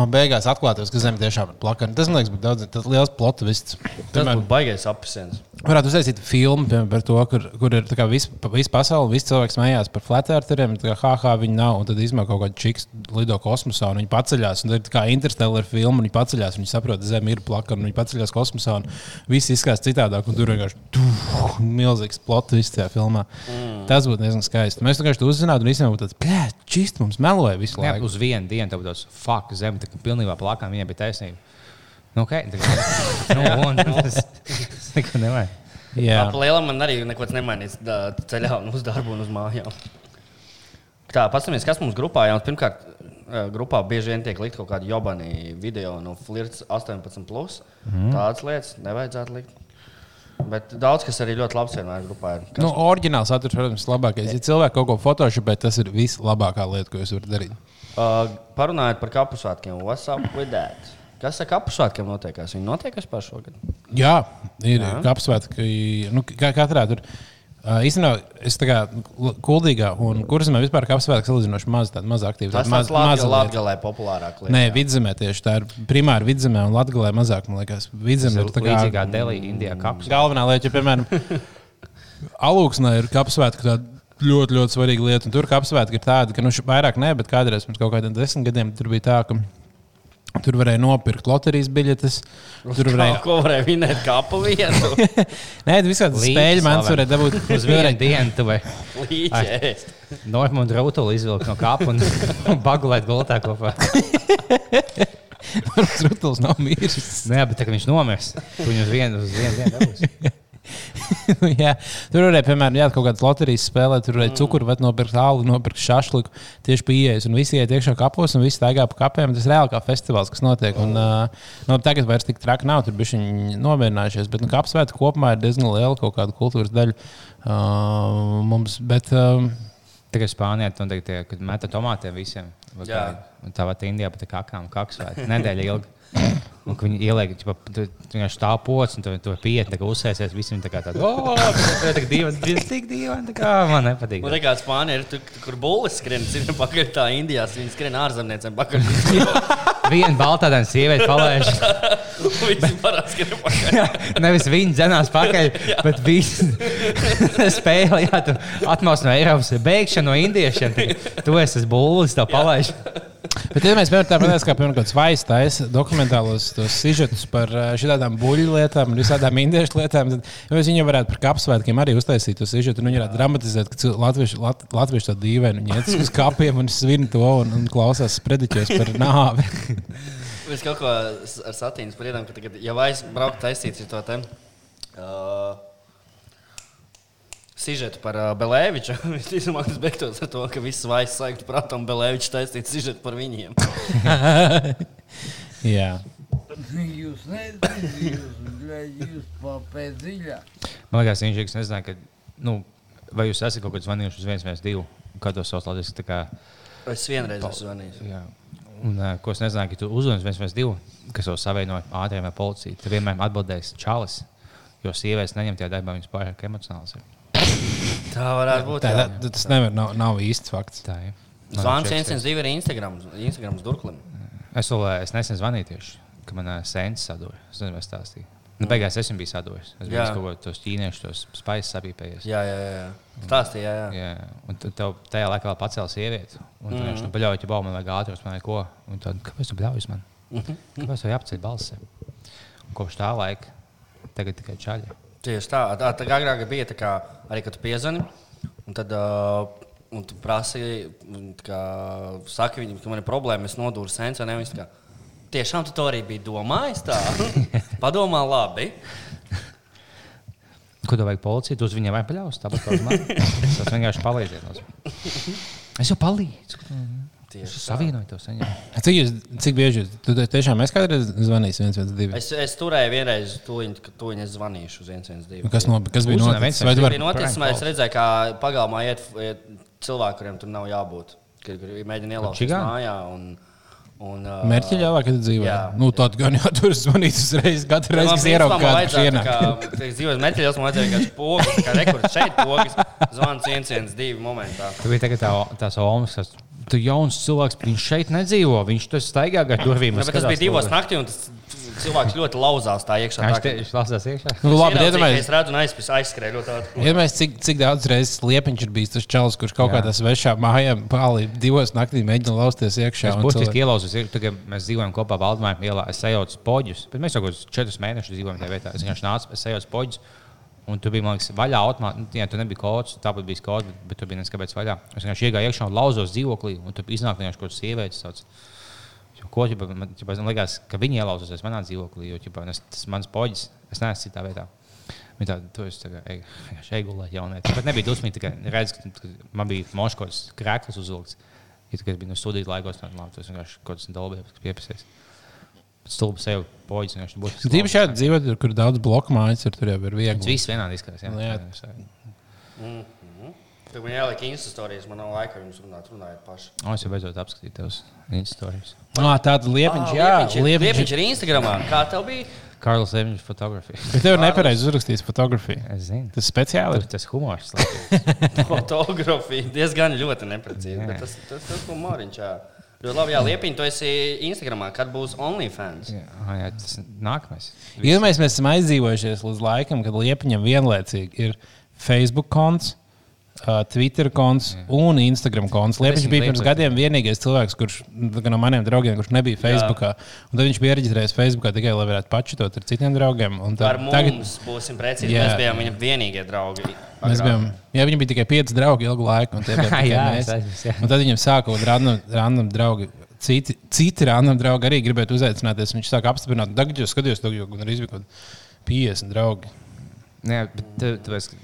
beigās atklātos, ka zeme tiešām ir plakana. Tas man liekas, būtu daudz, tas liels plot viss. Tas būtu baigais apelsīns. Varētu uztaisīt filmu piemēram, par to, kur, kur ir tā kā vis, pa- visa pasaule, visi cilvēki smējās par flatērteriem. Tā kā HH viņi nav, un tad izmanto kaut kādu čiks lido kosmosā, un viņi paceļās. Un tad ir tā kā interstellar filma, un viņi paceļās, un viņi saprot, ka zeme ir plakana, un viņi paceļās kosmosā, un viss izskatās citādāk, un tur vienkārši tuh, milzīgs plots visā tajā filmā. Mm. Tas būtu diezgan skaisti. Mēs vienkārši to uzzinātu, un visiem būtu tāds, plē, čist mums meloja visu Jā, laiku. uz vienu dienu tev būs fuck, zeme, tā kā pilnībā plakā, viņai bija taisnība. Nu, ok, tā kā. Nu, un tas tas neko nevajag. Jā. Lielam man arī neko nemainīs ceļā un uz darbu un uz mājām. Tā, paskatieties, kas mums grupā jau pirmkārt. Grupā bieži vien tiek likt kaut kāda jobani video no flirts 18. Plus. Mhm. Tādas lietas nevajadzētu likt. Bet daudz kas arī ļoti labs vienmēr grupā ir. Kas, Nu, oriģināls saturs, protams, ir labākais. Ja cilvēki kaut ko photoshopē, tas ir vislabākā lieta, ko jūs varat darīt. uh, parunājot par kapu svētkiem, what's up with that? Kas ar kapu svētkiem notiekās? Viņi notiekās pašā šogad. Jā, ir Jā. kapsvētki. Nu, katrā tur. Uh, īstenībā es tā kā kuldīgā un kurzemē vispār kapsvētki salīdzinoši maz, tāda maz aktīva. Tas tāds Latgal, Latgalē populārāk. lieta, Nē, vidzemē tieši tā ir primāri vidzemē un latgalē mazāk, man liekas. Vidzemē ir tā kā līdzīgā Delī, Indijā kaps. Galvenā lieta, ja, piemēram, alūksnē ir kapsvētki. tāda Ļoti, ļoti svarīga lieta. Un tur kapsvētki ir tāda, ka nu, vairāk ne, bet kādreiz pirms kaut kādiem desmit gadiem tur bija tā, ka tur varēja nopirkt loterijas biļetes. Tur varēja Kā- Ko varēja vinēt kapu vietu? Nē, tas visādi spēļu man slavens. varēja dabūt Uz vienu dienu tu vai Līķis. Normāli rūtuli izvilkt no kapa un, un bagulēt gultā kopā. Varbūt Rutulis nav miris. Nē, bet tā, viņš nomirs. Viņu uz vienu, uz vienu dienu dabūsi. jā, tur varēja, piemēram, jā, kaut kādas loterijas spēlēt, tur varēja cukuru, vai nopirkt alu, nopirkt šašliku tieši pie ieejas. Un visi iet iekšā kapos, un visi staigā pa kapiem. Tas ir reāli kā festivāls, kas notiek. Un, uh, no, tagad vairs tik traki nav, tur bija viņi nomierinājušies. Bet nu, kapsvētku kopumā ir diezgan liela kaut kāda kultūras daļa. Uh, mums, bet, um, Tagad Spānijā tur notiek tie, kad meta tomātiem visiem. Kā- tāpat Indijā pat kakām kaksvēt. Nedēļa ilgi. Un, viņi ieliek, tu tu vienkārši stāv pocis, un tu to pieti, tā kā uzsēsies, visiem tā kā tāda, oh, tā tik dīvaini, tas tik dīvaini, tā kā man nepatīk. Man liekas, Spānija ir tur, kur bullis skrien, ir pakaļ tā Indijā, viņi skrien ārzemniecēm pakaļ. Viena baltādaina sieviete palaiž. Visi parasti skrien pakaļ. Nevis viņi dzenās pakaļ, bet visi spēlē, jā, tu atmos no Eiropas, beigšana no indiešiem. Tu- Tu esi tas bullis, tev palaiž. Bet, ja mēs piemēram tādu kā piemēram kāds vaistais dokumentālos sižetus par šādām buļļu lietām un visādām indiešu lietām, tad viņu varētu par kapsvētkiem arī uztaisīt to sižetu. un Viņi varētu dramatizēt, ka latvieši, lat, latvieši tādu dīvainu viņi iet uz kapiem un svin to un, un klausās sprediķos par nāvi. Es kaut ko ar satīnu spriedām, ka tagad, ja vairs braukt taisīts ar to te. Uh, sižetu par uh, Belēviču. Visticamāk, tas beigtos ar to, ka viss vairs slēgtu prātā un Belēvičs taisītu sižetu par viņiem. Jā. Jūs nezināt, jūs, jūs papēt dziļāk. Man liekas, viņš. Es nezinu, ka, nu, vai jūs esat kaut kādā zvanījuši uz 112, kā to sauc Latvijas. tā kā, Es vienreiz esmu zvanījis. Jā. Un, uh, ko es nezināju, ka tu uzzvani 112, kas jau savienoja ātriem ar policiju. Tad vienmēr atbildēs Čālis, jo sievietes neņem tajā darbā, viņas pārāk emocionāls. ir. Tā varētu būt. Tā, jā. tā, tas nevar, nav, nav īsts fakts. Tā ir. Zvans 112 ir Instagram, Instagram durklim. Es, eh, es nesen zvanīju tieši, kad man uh, sēnes sadūrīja. Es nezinu, vai es stāstīju. Nu, beigās es biju sadūris. Es biju kaut ko tos ķīniešu, tos spaisus sapīpējies. Jā, jā, jā. jā. Stāstīja, jā, jā. Jā, un tev tajā laikā vēl pacēla sievieti. Un tu vienkārši mm. paļauj, ja baumas vajag ātros, man neko. Un tad, kāpēc tu bļaujies man? Mhm. Kāpēc tev jāapceļ balss? Un Kopš tā laika tagad tikai čaļi. Tieši tā. tā, tā agrāk bija tā, kā, arī, kad piezvani. Un tad uh, un tu prasīji, kā saki viņam, ka man ir problēma, es nodūru kā, Tiešām tu to arī biji domājis. tā? Padomā, labi. Ko tev vajag policija? Tu uz viņiem vajag paļaus. Tāpat kā uz mani. Tas vienkārši palīdziet. Es jau palīdzu. Tieši Es savienoju to saņēmu. Cik, jūs, cik bieži jūs tu tiešām esi kādreiz zvanījis 112? Es, es turēju vienreiz, tūliņ, ka tūliņ es zvanīšu uz 112. Nu, Kas, no, kas bija noticis? Vai vari bija noticis, es redzēju, kā pagalmā iet, iet cilvēki, kuriem tur nav jābūt. Kad kur mēģina čigāni? mājā. Un, un, uh, Mērķi ļāvā, kad dzīvo? Jā. Nu, tad gan jau tur zvanīt uzreiz, katru reizi, kad ieraugot kādu šienā. Dzīvojot metāļos, man vajadzēja vienkārši pogas, kā rekords šeit pogas. Zvans 112 momentā. Tu biji tagad tā, tās olmas, kas tu jauns cilvēks, viņš šeit nedzīvo. Viņš tur staigā gar durvīm. Ja, bet tas bija divos naktī, un tas cilvēks ļoti lauzās tā iekšā. Viņš viņš lasās iekšā. Nu, labi, Es ieraudzīju, ka iedomājieties. Es redzu, aizpis aizskrēju ļoti ātri. Iedomājieties, cik, cik daudz reizes liepiņš ir bijis tas čels, kurš kaut Jā. kādā svešā mājā pāri divos naktī mēģina lausties iekšā. Es un būtiski tad, kad mēs dzīvojam kopā Valdemāra ielā. Es uz poģus, bet mēs jau kaut kādus četrus mēnešus dzīvojam tajā vietā. Es vienkārši nācu, es uz poģus. Un tu biji, man liekas, vaļā automātā. Nu, jā, tu nebija kods, tāpat bija kods, bet, bet tu biji neskapēc vaļā. Es vienkārši iegāju iekšā un lauzos dzīvoklī, un tu iznāk vienkārši kaut kāds sievietes. Sauc. Ko ģipa, man, liekas, ka viņi ielauzās manā dzīvoklī, jo ģipa, es, tas mans poģis, es neesmu citā vietā. Viņa tāda, tu esi tā kā eigulē jaunieci. Bet nebija dusmīgi, tikai redz, ka, man bija moškots krēklis uzvilkts. Ja tikai es biju no studiju laikos, tad labi, tas vienkārši kaut kas dolbības piepasēs. Stulbi sev poģis. Tīpaši šādi dzīvot, kur daudz bloku mājas ir, tur jau ir Tas viegli. viss vienādi izskatās. Jā, Nu, jā. Mhm. Tur man jāliek instastorijas, man nav laika jums runāt, runājiet paši. O, es jau beidzot apskatīju tavas instācijas. Ah, tāda liepiņš, jā, Liepiņš ir- liepiņš. Ir Instagramā. Kā tev bija? Karls Eviņš fotografija. Bet tev ir nepareizi uzrakstījis fotografiju. Es zinu. Tas speciāli ir. tas humors. laikam. Fotografija diezgan ļoti neprecīzi. Tas tas tas humoriņš. jā. Ļoti labi, jā, Liepiņ, tu esi Instagramā, kad būs OnlyFans. Jā, jā, tas nākamais. Iedomājieties, mēs esam aizdzīvojušies līdz laikam, kad Liepiņam vienlaicīgi ir Facebook konts. Uh, Twitter konts un Instagram konts. Liepiņš bija pirms gadiem vienīgais cilvēks, kurš nu, tā no maniem draugiem, kurš nebija Facebook. Un tad viņš bija iereģistrējies Facebook tikai, lai varētu pačutot ar citiem draugiem. Un Ar tad, mums tagad būsim precīzi. Jā. Mēs bijām viņa vienīgie draugi. mēs bijām. Jā, viņam bija tikai pieci draugi ilgu laiku. Un, tie bija tikai Jā, mēs. jā. un tad viņam kādi random, random draugi. Citi, citi random draugi arī gribēja uzaicināties. Viņš sāka apstiprināt, tagad jau skatījos, to jau kaut kādi 50 draugi. Jā, bet tu, tu esi.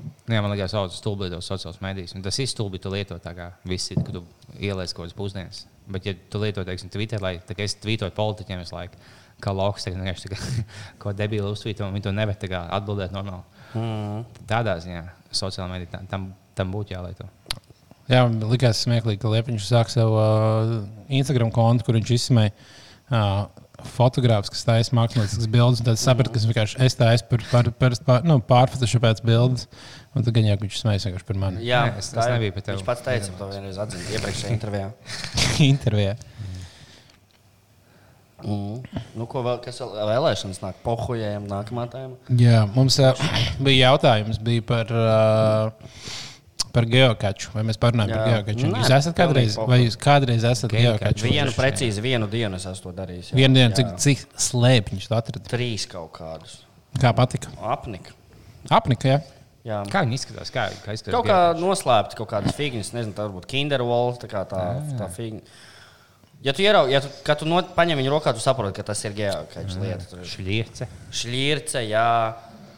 Nu, jā, man liekas, ka tas ir stulbi lietot sociālās medijas. Un tas ir stulbi, tu lieto tā kā visi, kad tu ieliec kaut kādas pusdienas. Bet, ja tu lieto, teiksim, Twitter, lai tā kā es tvītoju politiķiem, es laiku, kā lauks, tagad vienkārši tā kā ko debīli uztvīto, un viņi to nevar atbildēt normāli. Mm. Tādā ziņā sociālā medija tam- tam, tam būtu jālieto. Jā, man likās smieklīgi, ka Liepiņš sāk savu uh, Instagram kontu, kur viņš izsmēja uh, fotogrāfus, kas taisa mākslinieckas bildes. Tad sapratu, ka es vienkārši es tā esmu par, par, par, par nu, pārfotošopēts bildes. Un tad gan jau viņš smējas vienkārši par mani. Jā, Nē, es- es nebiju par tevi. Viņš pats teica, to vienreiz atzina iepriekšējā intervijā. Intervijā. Mm. Nu, ko vēl, kas vēl vēlēšanas nāk? Pohujējam, nākamā tēma. Jā, mums uh, bija jautājums bija par, uh, par geokaču. Vai mēs parunājam par Jā. geokaču? Nē, Jūs esat kādreiz, vai jūs kādreiz esat Geokaču. geokaču? Vienu precīzi, vienu dienu es esmu to darījis. jā. Vienu dienu, Jā. cik, cik slēpņus tu atradi? Trīs kaut kādus. Kā patika? Apnika. Apnika, jā. Jā. Kā viņi izskatās? Kā, kā izskatās Kaut kā noslēpti, kaut kādas figūras, nezinu, tā varbūt Kinderwall, tā kā tā, tā figūra. Ja tu ieraugi, ja tu, kad tu not, paņem viņu rokā, tu saproti, ka tas ir geokačs lieta. Tur ir šļiece. šļirce, jā.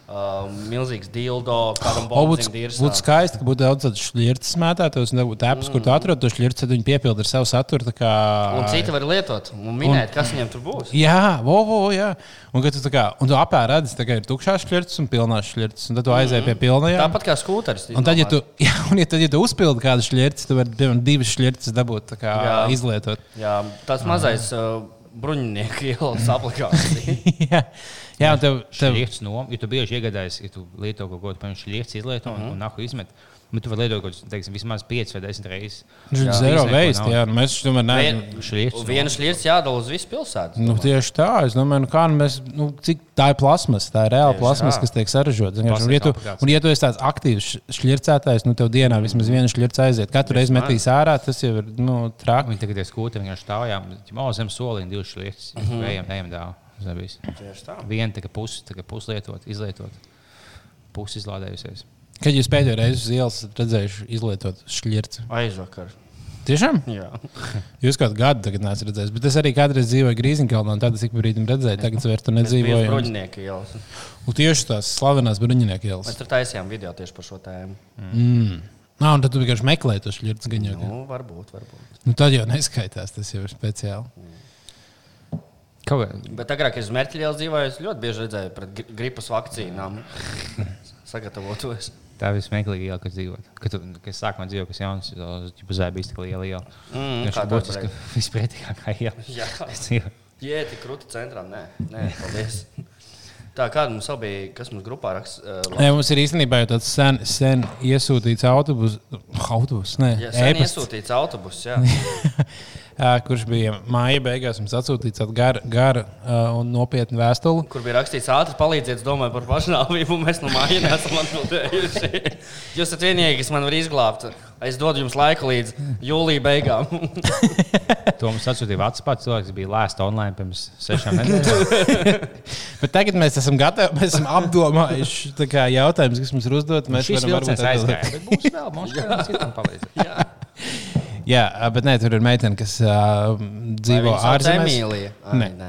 Uh, milzīgs dildo, kādam O, Būtu ir būtu skaisti, ka būtu daudz tādu šķirtu smētātos, un nebūtu apps, kur tu atrod to šķirtu, tad viņi piepilda ar savu saturu. Kā... Un citi var lietot un minēt, kas viņiem tur būs. Jā, vo, vo, jā. Un, tu, kā, un tu apēdi, redzi, ka ir tukšās šķirtas un pilnās šķirtas, un tad tu aizēji pie pilnajām. Tāpat kā skūteris. Un tad, ja tu, jā, un, ja, tad, ja tu uzpildi kādu šķirti, tad vari piemēram divas šķirtas dabūt kā, Jā. izlietot. Jā, tas mazais uh, bruņinieku ielas aplikācija. jā, jā, un tev, tev, Šliekts no, ja tu bieži iegādājies, ja tu lieto kaut ko tādu, šliekts izlieto Mhm. un, un nahu izmet. Bet tu vari lietot kaut teiksim, vismaz 5 vai 10 reizes. Viņš ir zero waste, jā, nu mēs tomēr neesam- Šliekts. Vienu šlietu jādala uz visu pilsētu. Nu, tieši tā, es domāju, nu, kā, nu, mēs, nu, cik tā ir plasmas, tā ir reāla plasmas, kas tiek saražota. Un, ja tu, un, ja tu esi tāds aktīvs šķircētājs, nu, tev dienā vismaz viena šķirta aiziet. Katru reizi metīs ārā, tas jau ir nu, traki. Viņi tagad ir skūti, vienkārši stāvjām. Jau zem soliņa divas šliektas. Mhm. Ejam, ejam dāvā. Viena tikai pusi, tikai pusi lietot, izlietot. Pusi izlādējusies. Kad jūs pēdējo reizi uz ielas redzējuši izlietot šķirtu? Aizvakar. Tiešām? Jā. Jūs kādu gadu tagad neesat redzējis, bet es arī kādreiz dzīvoju Grīziņkalnā, un tad es ik pa brīdim redzēju, tagad es vairs tur nedzīvoju. Bruņinieku ielas. Un tieši tās slavenās bruņinieku ielas. Mēs tur taisījām video tieši par šo tēmu. Mm. Nā, un tad tu vienkārši meklē to šķirtu gaņu. Nu, varbūt, varbūt. Nu, tad jau neskaitās, tas jau ir speciāli. Kaut Bet agrāk, kad es Merķļos dzīvoju, es ļoti bieži redzēju pret gri- gripas vakcīnām. Sagatavotos. Tā ir vismieklīgākā, kas dzīvot. Kad, kad es sākumā dzīvoju, kas jauns, tad zēja bija tik liela iela. Mm, tā būtiski varēja? vispretīgākā iela. Jā. dzīvo. Jā, tik krūti centrā. Nē, nē paldies. Tā kāda mums bija, kas mums grupā raksta? Uh, Nē, mums ir īstenībā jau tāds sen, sen iesūtīts autobus, autobus nē, Jā, sen e-pasts. iesūtīts autobuss. Kurš bija māja beigās. Mums atsūtīts garu gar, uh, un nopietnu vēstuli. Kur bija rakstīts, ātri palīdziet, es domāju par pašnāvību, mēs no mājas neesam atbildējuši. Jūs esat vienīgais, kas man var izglābt. Es dodu jums laiku līdz jūlijā beigām. To mums atsūtīja Vācijā. Cilvēks bija lēsts online pirms sešām nedēļām. Bet tagad mēs esam gatavi, mēs esam apdomājuši jautājumus, kas mums ir uzdot. Mēs varam varbūt. Bet būs vēl, mums citam palīdzēt. Jā, bet nē, tur ir meitene, kas uh, dzīvo ārzemēs. Ai, Nē. nē.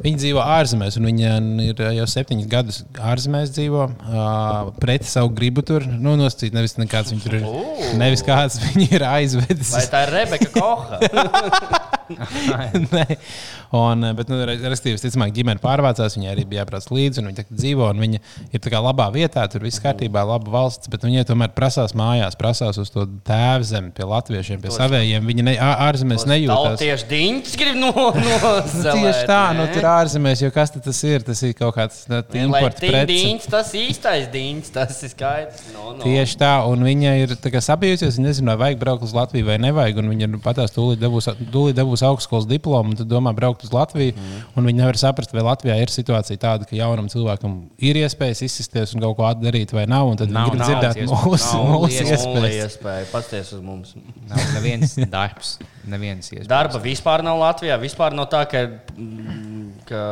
Viņa dzīvo ārzemēs, un viņa ir jau septiņus gadus ārzemēs dzīvo. Uh, pret savu gribu tur nu, nosacīt. Nevis nekāds viņa tur ir. Ū. Nevis kāds viņa ir aizvedis. Vai tā ir Rebeka Koha? Un, eh, bet, nu, respektīvi, ticamāk, ģimene pārvācās. Viņai arī bija jābrauc līdzi, un viņa dzīvo. un Viņa ir labā vietā, tur viss kārtībā, laba valsts. Bet viņai tomēr prasās mājās, prasās uz to tēvu zemi, pie latviešiem, pie savējiem. Viņa ne, ārzemēs nejūtas. Tieši diņķis grib no, nozelēt. Tieši tā, nu, tur ārzemēs, jo kas tas ir? Tas ir kaut kāds imports preci. tas īstais diņķis, tas ir skaidrs. No, no. Tieši tā, un viņa ir sabijusies. Viņa nezina, vai vajag braukt uz Latviju vai nevajag. un Viņa nu, patās, tūlīt dabūs, tūlīt dabūs augstskolas diplomu, un tad domā braukt uz Latviju. Mm. Viņa nevar saprast, vai Latvijā ir situācija tāda, ka jaunam cilvēkam ir iespējas izsisties un kaut ko darīt, vai nav. un Tad Nav viņi grib dzirdēt mūsu, mūsu iespējas. iespēja. Pasties uz mums. Nav neviens darbs, neviens iespējas. Darba vispār nav Latvijā. Vispār nav tā, ka, ka,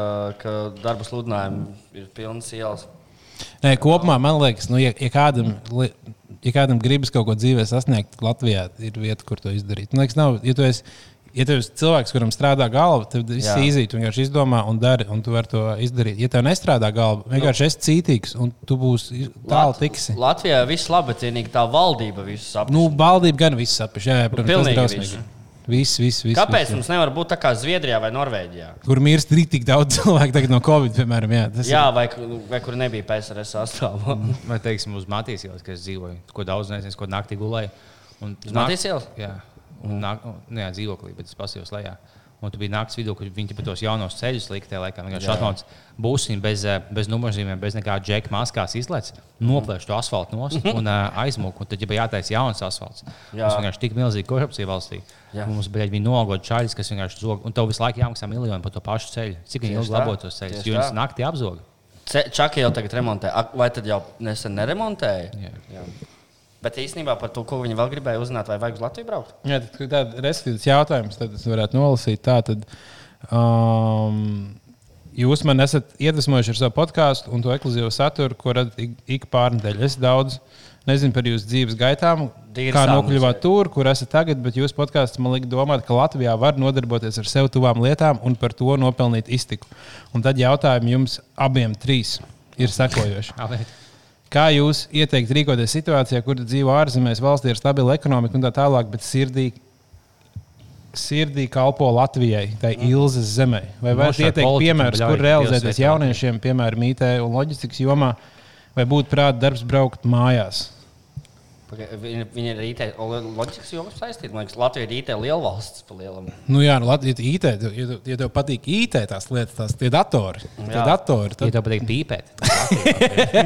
ka darba sludinājumi ir pilnas ielas. Nē, kopumā man liekas, nu, ja, ja, kādam, ja kādam gribas kaut ko dzīvē sasniegt, Latvijā ir vieta, kur to izdarīt. Man liekas, nav, ja tu esi, ja tu esi cilvēks, kuram strādā galva, tad viss ir īzīgi. Tu vienkārši izdomā un dari, un tu vari to izdarīt. Ja tev nestrādā galva, vienkārši esi cītīgs, un tu būsi tālu tiksi. Latvijā viss labi, cienīgi tā valdība visu saprot. Nu, valdība gan viss saprot. Jā, jā, protams, tas ir drausmīgi. Viss, viss, viss. Kāpēc viss, mums nevar būt tā kā Zviedrijā vai Norvēģijā? Kur mirst tik tik daudz cilvēku tagad no Covid, piemēram. Jā, tas Jā, ir. vai, vai kur nebija PSRS sastāvā? Vai teiksim, uz Matīs ielas, kas dzīvoja, ko daudz nezinu, ko naktī gulēja. Un Uz Matīs ielas? Jā, un nāk, nu, jā dzīvoklī, bet tas pasījos lejā. Un tu biji naktas vidū, kad viņi pa tos jaunos ceļus lika tajā laikā. Vienkārši atnāca būsiņi bez, eh, bez numurzīmēm, bez nekāda džeka maskās izlaiž, noplēš to asfaltu nost un uh, aizmūk. Un tad, ja bija jātaisa jauns asfalts, Jā. tas vienkārši tik milzīga korupcija valstī. Jā. Mums bija viņi nogot čaļus, kas vienkārši zog. Un tev visu laiku jāmaksā miljoni par to pašu ceļu. Cik viņi ilgi tā. labo tos ceļus? Jo tā. naktī apzog. Ce- Čaki jau tagad remontē. Vai tad jau nesen neremontēja? Jā. Jā. Bet īstenībā par to, ko viņi vēl gribēja uzzināt, vai vajag uz Latviju braukt? Jā, tad, tāda respektīvas jautājums, tad es varētu nolasīt tā. Tad, um, jūs man esat iedvesmojuši ar savu podkāstu un to ekskluzīvo saturu, ko radat ik, ik pārnedēļ. Es daudz nezinu par jūsu dzīves gaitām, Dīri kā nokļuvāt tur, kur esat tagad, bet jūsu podkāsts man lika domāt, ka Latvijā var nodarboties ar sev tuvām lietām un par to nopelnīt iztiku. Un tad jautājumi jums abiem trīs. ir sekojoša. Kā jūs ieteiktu rīkoties situācijā, kur dzīvo ārzemēs, valstī ir stabila ekonomika un tā tālāk, bet sirdī, sirdī kalpo Latvijai, tai Ilzas zemē? Vai varat Nošākt ieteikt piemērus, kur realizēties jauniešiem, piemēram, IT un loģistikas jomā, vai būtu prāta darbs braukt mājās? Viņa, viņa ir IT, loģikas jomas saistīta. Man liekas, Latvija ir IT liela valsts pa lielam. Nu, jā, nu, Lat- ja, tu IT, ja, ja tev patīk IT, tās lietas, tās tie datori, tie datori Ja tad, tev patīk pīpēt,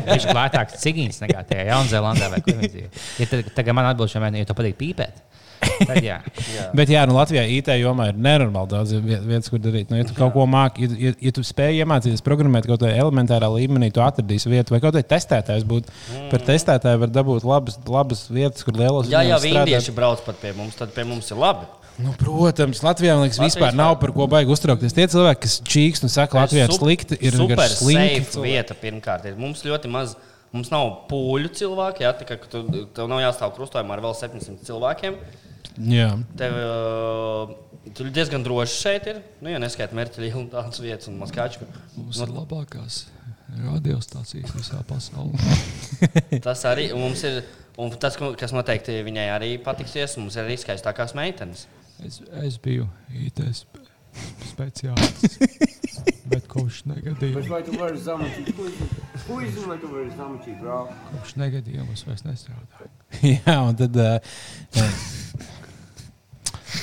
viņš ir lētāks cigīns nekā tie Jaunzēlandē vai kur viņi dzīvo. Ja tad- tagad man atbild šiem, ja tev patīk pīpēt, tad jā. Bet, jā, nu, Latvijā IT jomā ir nenormāli daudz viet- vietas, kur darīt. Nu, ja tu kaut ko māki, ja, ja, ja tu spēj iemācīties programmēt kaut kādā elementārā līmenī, tu atradīsi vietu, vai kaut kādā testētājs būtu. Mm. Par testētāju var dabūt labas, labas vietas, kur lielos Jā, jā, indieši brauc pat pie mums, tad pie mums ir labi. Nu, protams, Latvijā liekas, Latvijas vispār nav par ko baigi uztraukties. Tie cilvēki, kas čīkst un saka, Latvijā ir slikti, ir super safe vieta pirmkārt. Ir. Mums ļoti maz. Mums nav pūļu cilvēki, jā, tikai ka tu, tev nav jāstāv krustojumā ar vēl 700 cilvēkiem. Jā. Tev uh, tur diezgan droši šeit ir. Nu, ja neskaitām mērķi un tādas vietas un maskāču. Mums ir labākās radiostācijas visā pasaulē. Tas arī mums ir. Un tas, kas noteikti viņai arī patiksies, mums ir arī skaistākās meitenes. Es, es biju IT spe- speciālists, bet tu tu brāl? kopš negadījuma es vairs nestrādāju. jā, un tad. Uh,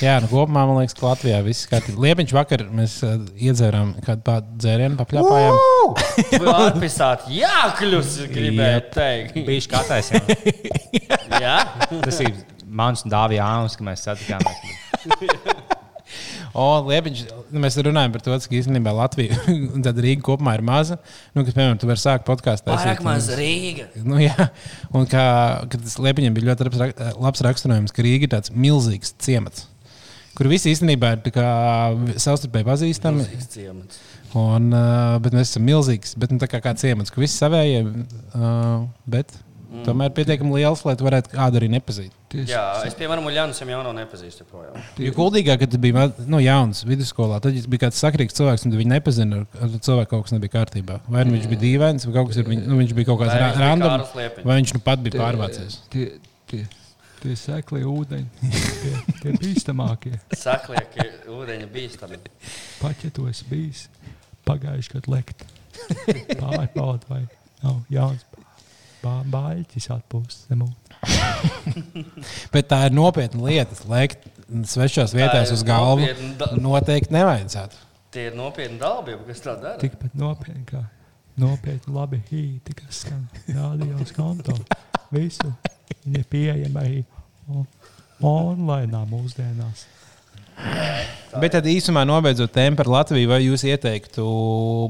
jā. Nu kopumā man liekas, ka Latvijā viss ir kārtībā. Liepiņš vakar mēs uh, iedzērām kādu tādu dzērienu, papļāpājām. Atpisāt? Jā, kļūs, gribēju Jep. teikt. Kā taisnība. Jā, Tas ir mans un Dāvija Jānis, ka mēs satikāmies. O, Liepiņš, nu, mēs runājam par to, cik īstenībā Latvija un tad Rīga kopumā ir maza. Nu, kas, piemēram, tu vari sākt podkāstu. vairāk maz Rīga. Nu, jā, un kā kad tas Liepiņam bija ļoti labs, rak- labs raksturojums, ka Rīga ir tāds milzīgs ciemats, kur visi īstenībā ir savstarpēji pazīstami. Un, uh, bet mēs esam milzīgs, bet nu, tā kā, kā ciemats, ka visi savējie, uh, bet mm. tomēr pietiekami liels, lai tu varētu kādu arī nepazīt. Tieši Jā, es piemēram Uljānusam jau nepazīstu. Projām. Jo kuldīgāk, kad ma- nu, jauns vidusskolā, tad ja bija kāds sakrīgs cilvēks, un nepazini, ar ar cilvēku kaut kas nebija kārtībā. Vai nu viņš bija dīvains, vai kaut kas ir, viņ- nu, viņš bija kaut kāds Vai ra- viņš bija random, Kārlis Liepiņš? vai viņš nu pat bija pārvācies. Tie, tie, tie seklie ūdeņi, tie, tie bīstamākie. Saklieki, ūdeņa bīstami. Pat ja tu esi bijis pagājuši gadu lekt, pārbaudi, vai nav jauns bā- bāļķis atpūsts zem ūdens. Bet tā ir nopietna lieta. Lēkt svešās vietās uz galvu noteikti nevajadzētu. Tie ir nopietni dalībnieki, kas tā dara. Tikpat nopietni kā nopietni labi hīti, kas skan rādījos konto. Visu viņi ir pieejami arī on- online mūsdienās. Bet tad īsumā nobeidzot tēmu par Latviju, vai jūs ieteiktu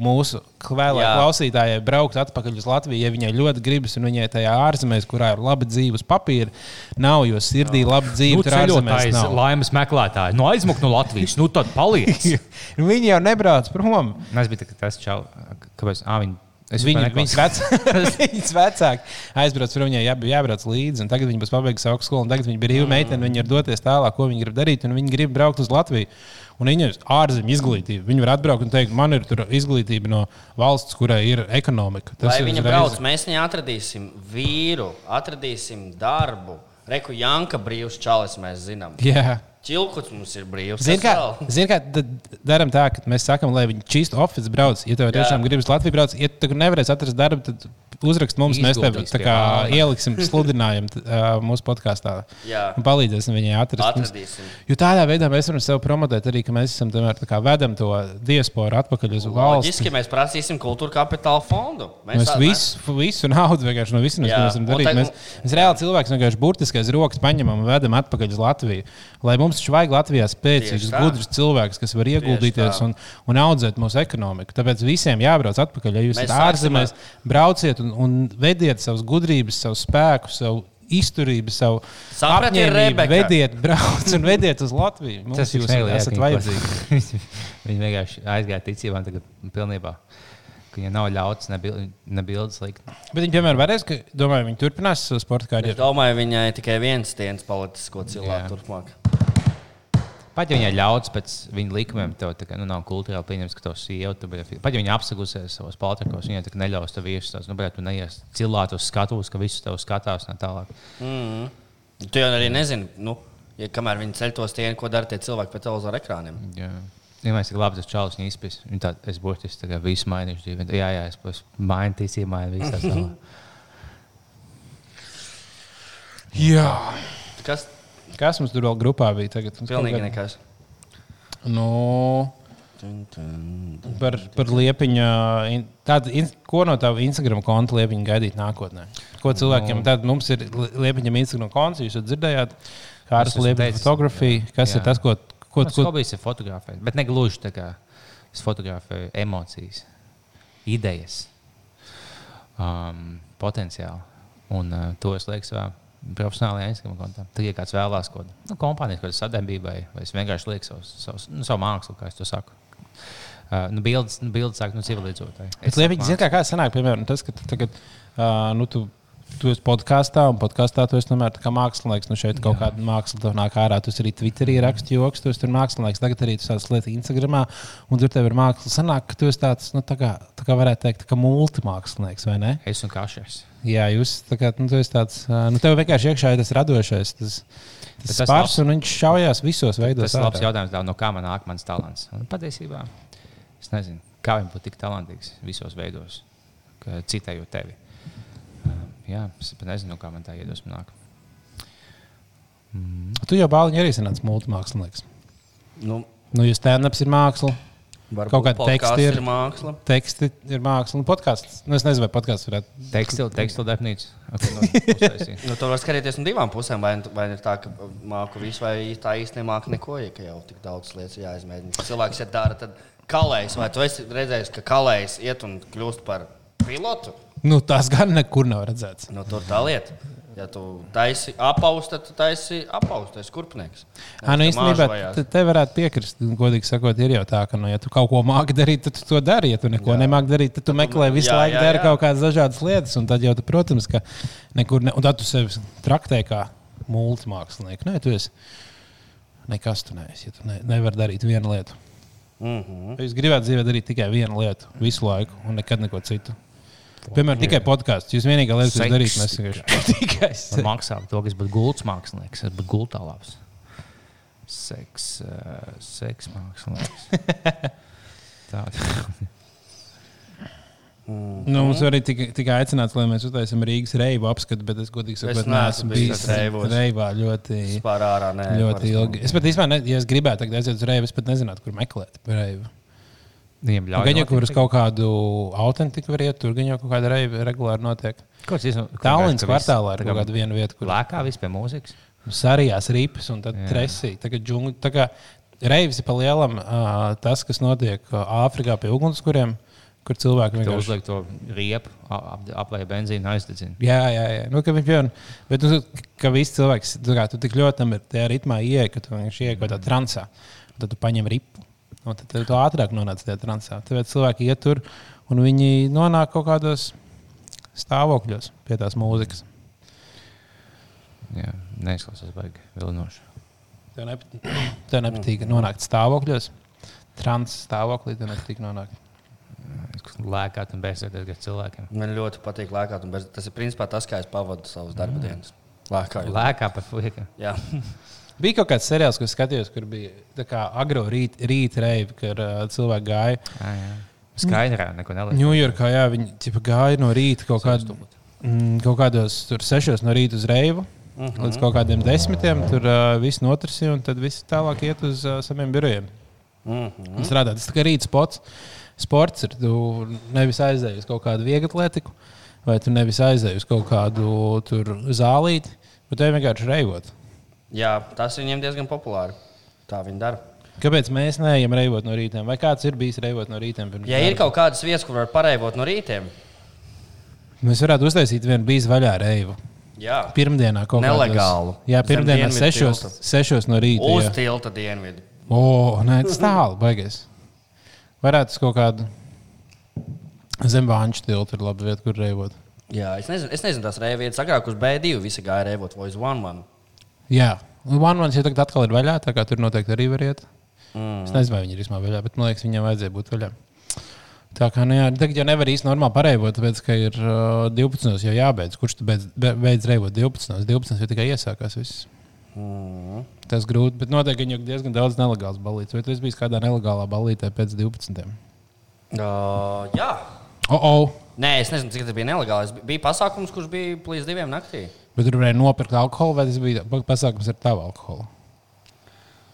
mūsu klausītājai braukt atpakaļ uz Latviju, ja viņai ļoti gribas, un viņai tajā ārzemēs, kurā ir laba dzīves papīra, nav, jo sirdī laba dzīve Nu, tur ārzemēs nav. laimes meklētāji. Nu, aizmuk no Latvijas, nu tad paliec. Viņi jau nebrauc prom. Es biju tā, tas čau. Kāpēc? Ā, viņi, es Viņu, viņas, vec, viņas vecāki aizbrauc tur, viņai jā, jābrauc līdzi. un Tagad viņi būs pabeigusi augstskolu, un tagad viņi ir brīva meitene. Viņi ir doties tālāk, ko viņi grib darīt, un viņi grib braukt uz Latviju. Un viņi ir ārzemju izglītība. Viņi var atbraukt un teikt, man ir tur izglītība no valsts, kurai ir ekonomika. Lai ir viņa brauc, mēs viņai atradīsim vīru, atradīsim darbu. Reku Janka brīvs čalis, mēs zinām. Jā. Čilkuts mums ir brīvs. Ziniet, kā, zin, kā darām tā, ka mēs sakām, lai viņi čīst oficiāli brauc. Ja tev tiešām gribas Latviju braukt, ja tu nevarēsi atrast darbu, tad uzrakst mums, mēs tev kā ieliksim sludinājumu t- ā, mūsu podkāstā. Palīdzēsim viņai atrast. Mums- Atradīsim. Jo tādā veidā mēs varam sev promotēt arī, ka mēs esam tomēr kā vedam to diasporu atpakaļ uz valsts. Loģiski mēs prasīsim kultūra kapitāla fondu. Mēs tā- visu, visu naudu vienkārši no visiem darīt. tagad- Mēs, mēs reāli cilvēks vienkārši burtiski aiz rokas paņemam un vedam atpakaļ uz Latviju. Lai mums taču vajag Latvijā tā. gudrus cilvēkus, kas var ieguldīties un, un audzēt mūsu ekonomiku. Tāpēc visiem jābrauc atpakaļ. Ja jūs Mēs esat ārzemēs, brauciet un, un vediet savus gudrības, savu spēku, savu izturību, savu apņēmību. Rebeka? Vediet, brauc un vediet uz Latviju. Mums Tas ir jūs jā, esat ka viņi vienkārši aizgāja ticībām, tagad pilnībā. Ka viņai nav ļauts ne, bil, ne bildes likt. Bet viņi tomēr varēs, ka, domāju, viņi turpinās savu sporta Es karjeru. domāju, viņai tikai viens dienas politisko cilvēku Jā. turpmāk. Pat ja viņai ļauts pēc viņa likumiem, tev kā, nu, nav kultūrāli pieņemts, ka tavs sieva, tu, bet, pat ja viņa apsagusies savos paltrakos, viņai neļaus tev tās, nu, bet tu neies cilāt uz skatuves, ka visus tev skatās un tā tālāk. Mm. Tu jau arī nezini, nu, ja kamēr viņi ceļ to stieni, ko dara tie cilvēki pie televizora ekrāniem. Jā. Ja mēs tik labi tas čalis viņa izpēs, viņa tā, es burtiski tā kā visu mainīšu dzīvi. Jā, jā, es, es mainu tīsību, mainu visu. Jā. Kas? Kas mums tur vēl grupā bija? Tagad? Mums Pilnīgi kaut nekas. Nu, par, par liepiņu. in- Tāda, in- ko no tava Instagram konta liepiņa gaidīt nākotnē? Ko cilvēkiem? Nu. Tad mums ir li- liepiņam Instagram konts, jūs jau dzirdējāt, kā ar teicis, fotografiju. Kas jā. ir tas, ko, ko, Tas ko hobijs ir fotografēt, bet ne gluži tā kā es fotografēju emocijas, idejas, um, potenciālu. Un uh, to es lieku savā profesionālajā Instagram kontā. Tad, ja kāds vēlās kaut kādu nu, kompāniju, kādu sadarbībai, vai es vienkārši lieku savus, savus, nu, savu mākslu, kā es to saku. Uh, nu, bildes, nu, bildes sāk no civilizētāji. Bet liepiņa, zini, kā, kā sanāk, piemēram, tas, ka tagad, uh, nu, tu, tu esi podkāstā, un podkāstā tu esi tomēr tā kā mākslinieks. Nu, šeit kaut kāda māksla tev nāk ārā. Tu arī Twitterī rakstījis joks, tu esi tur mākslinieks. Tagad arī tu sāc lietot Instagramā, un tur tev ir māksla. Sanāk, ka tu esi tāds, nu, tā kā, tā kā varētu teikt, kā multimākslinieks, vai ne? Es un kašers. Jā, jūs tā kā, nu, tāds, nu, tev vienkārši iekšā ir tas radošais, tas, tas tas spārs, labs- un viņš šaujās visos veidos. Tas ir labs jautājums, dāv, no kā man nāk mans talants. Un patiesībā es nezinu, kā viņam būtu tik talantīgs visos veidos, ka citējot tevi. Jā, es pat nezinu, kā man tā iedvesma nāk. Tu jau bāliņi arī sanāc multimākslinieks. Nu, Nu, jo stand-ups ir māksla. Varbūt Kaut kāda teksta ir, ir māksla. Teksti ir māksla. Un podkāsts. Nu, es nezinu, vai podkāsts varētu. Tekstila, tekstila darbnīca. Okay, no, uztaisīt. Nu, to var skatīties no divām pusēm. Vai, vai ir tā, ka māku visu, vai tā īsti nemāku neko, ja ka jau tik daudz lietas jāizmēģina. Cilvēks, ja dara, tad kalējs, vai tu esi redzējis, ka kalējs iet un kļūst par pilotu? Nu, tās gan nekur nav redzēts. Nu, tur tā lieta. Ja tu taisi apaust, tad tu taisi apaust, tu esi kurpnieks. Jā, nu, īstenībā te, te varētu piekrist. un Godīgi sakot, ir jau tā, ka, nu, ja tu kaut ko māki darīt, tad tu to dari. Ja tu neko nemāki darīt, tad tu meklē visu jā, laiku, jā, dari jā. kaut kādas dažādas lietas. Un tad jau, tu, protams, ka nekur ne... Un tad tu sevi traktē kā multimākslinieku. Nē, tu esi nekas tu neesi. Ja tu ne, nevari darīt vienu lietu. Mhm. Jūs gribētu dzīvē darīt tikai vienu lietu visu laiku un nekad neko citu. Piemēram, tikai podkāsts. Jūs vienīgā lieta, ko jūs darīt, mēs vienkārši tikai Man maksā par to, ka es būtu gultas mākslinieks. Es būtu gultā labs. Seks, uh, seks mākslinieks. Tāda. Nu, mums arī tika, tika aicināts, lai mēs uztaisām Rīgas reibu apskatu, bet es godīgi sakot, Es neesmu bijis reivā ļoti, ārā nē, ļoti ilgi. Es pat īstenībā, ja es gribētu tagad aiziet uz reibu, es pat nezinātu, kur meklēt reibu. Viņiem ļauj Gan jau, kur uz kaut kādu autentiku var iet, tur gan jau kaut kāda reiba regulāri notiek. Tallinas Ka viss kvartālā ir tā kā kaut kāda viena vieta, kur Lēkā viss pie mūzikas. sarījās ripas un tad tresī. Tagad džungļi, tā kā reivis ir pa lielam ā, tas, kas notiek Āfrikā pie ugunskuriem, kur cilvēki vienkārši uzliek to riepu, aplēja benzīnu, aizdedzina. Jā, jā, jā. Nu, ka, piemēram, bet nu, ka viss cilvēks, tu, kā, tu tik ļoti tam ir tajā ritmā ieej, ka tu vienkārši ieej kaut kādā transā. Tad tu paņem ripu. Un tad tu ātrāk nonāc tajā transā. Tāpēc cilvēki iet tur un viņi nonāk kaut kādos stāvokļos pie tās mūzikas. Jā, neizklausās baigi vilinoši. Tev, nepat, tev nepatīk nonākt stāvokļos. Trans stāvoklī tev nepatīk nonākt. Lēkāt un bēsēties ar cilvēkiem. Man ļoti patīk lēkāt, un bez, tas ir principā tas, kā es pavadu savus darba dienas. Lēkājot. Lēkā par flieka. Jā. Bija kaut kāds seriāls, ko skatījos, kur bija tā kā agro rīt, rīt reiva, kur uh, cilvēki gāja. Jā, jā. Skaidrā neko nelieku. Ņujorkā, jā, viņi ķipa, gāja no rīta kaut, kād, mm, kaut kādos tur sešos no rīta uz reivu. Uh Mhm. -huh. Līdz kaut kādiem desmitiem tur uh, viss notrasīja, un tad viss tālāk iet uz uh, saviem birojiem. Mhm. Un Strādāt. Tas tā kā rīta spots. Sports ir. Tu nevis aizēji uz kaut kādu vieglu atletiku, vai tu nevis aizēji uz kaut kādu tur zālīti, bet te vienkārši reivot. Jā, tas viņiem diezgan populāri. Tā viņi dara. Kāpēc mēs neejam reivot no rītiem? Vai kāds ir bijis reivot no pirms Ja ir kaut kādas vietas, kur var pareivot no rītiem, Mēs varētu uztaisīt vienu bijis vaļā reivu. jā, Pirmdienā kaut kādā Nelegālu. Jā, pirmdienā sešos, tilta. sešos no rīta. uz jā. tilta dienvidu. O, nē, tas tālu, baigies. Varētu kaut kādu zem vāņu tiltu ir laba vieta, kur reivot. Jā, es nezinu, es nezinu tās reivietas. Agrāk uz B2 visi gāja reivot, vai uz 1-1. Jā, One jau tagad atkal ir vaļā, tā kā tur noteikti arī var iet. Mm. Es nezinu, vai viņi ir īstenībā vaļā, bet man liekas, viņiem vajadzēja būt vaļā. Tā kā nu, jā, tagad jau nevar īsti normāli pareivot, tāpēc, ka ir uh, 12. jau jābeidz. Kurš tu beidz, be- beidz reivot 12. 12. jau tikai iesākās viss. Mm. Tas grūti, bet noteikti viņam ir diezgan daudz nelegāls balīts. Vai tu esi bijis kādā nelegālā balītē pēc 12. Uh, jā. Oh, oh. Nē, es nezinu, cik tas bija nelegāli. Es bi- Bija pasākums, kurš bija līdz diviem naktī. Bet tur varēja nopirkt alkoholu, vai tas bija pa- pasākums ar tavu alkoholu?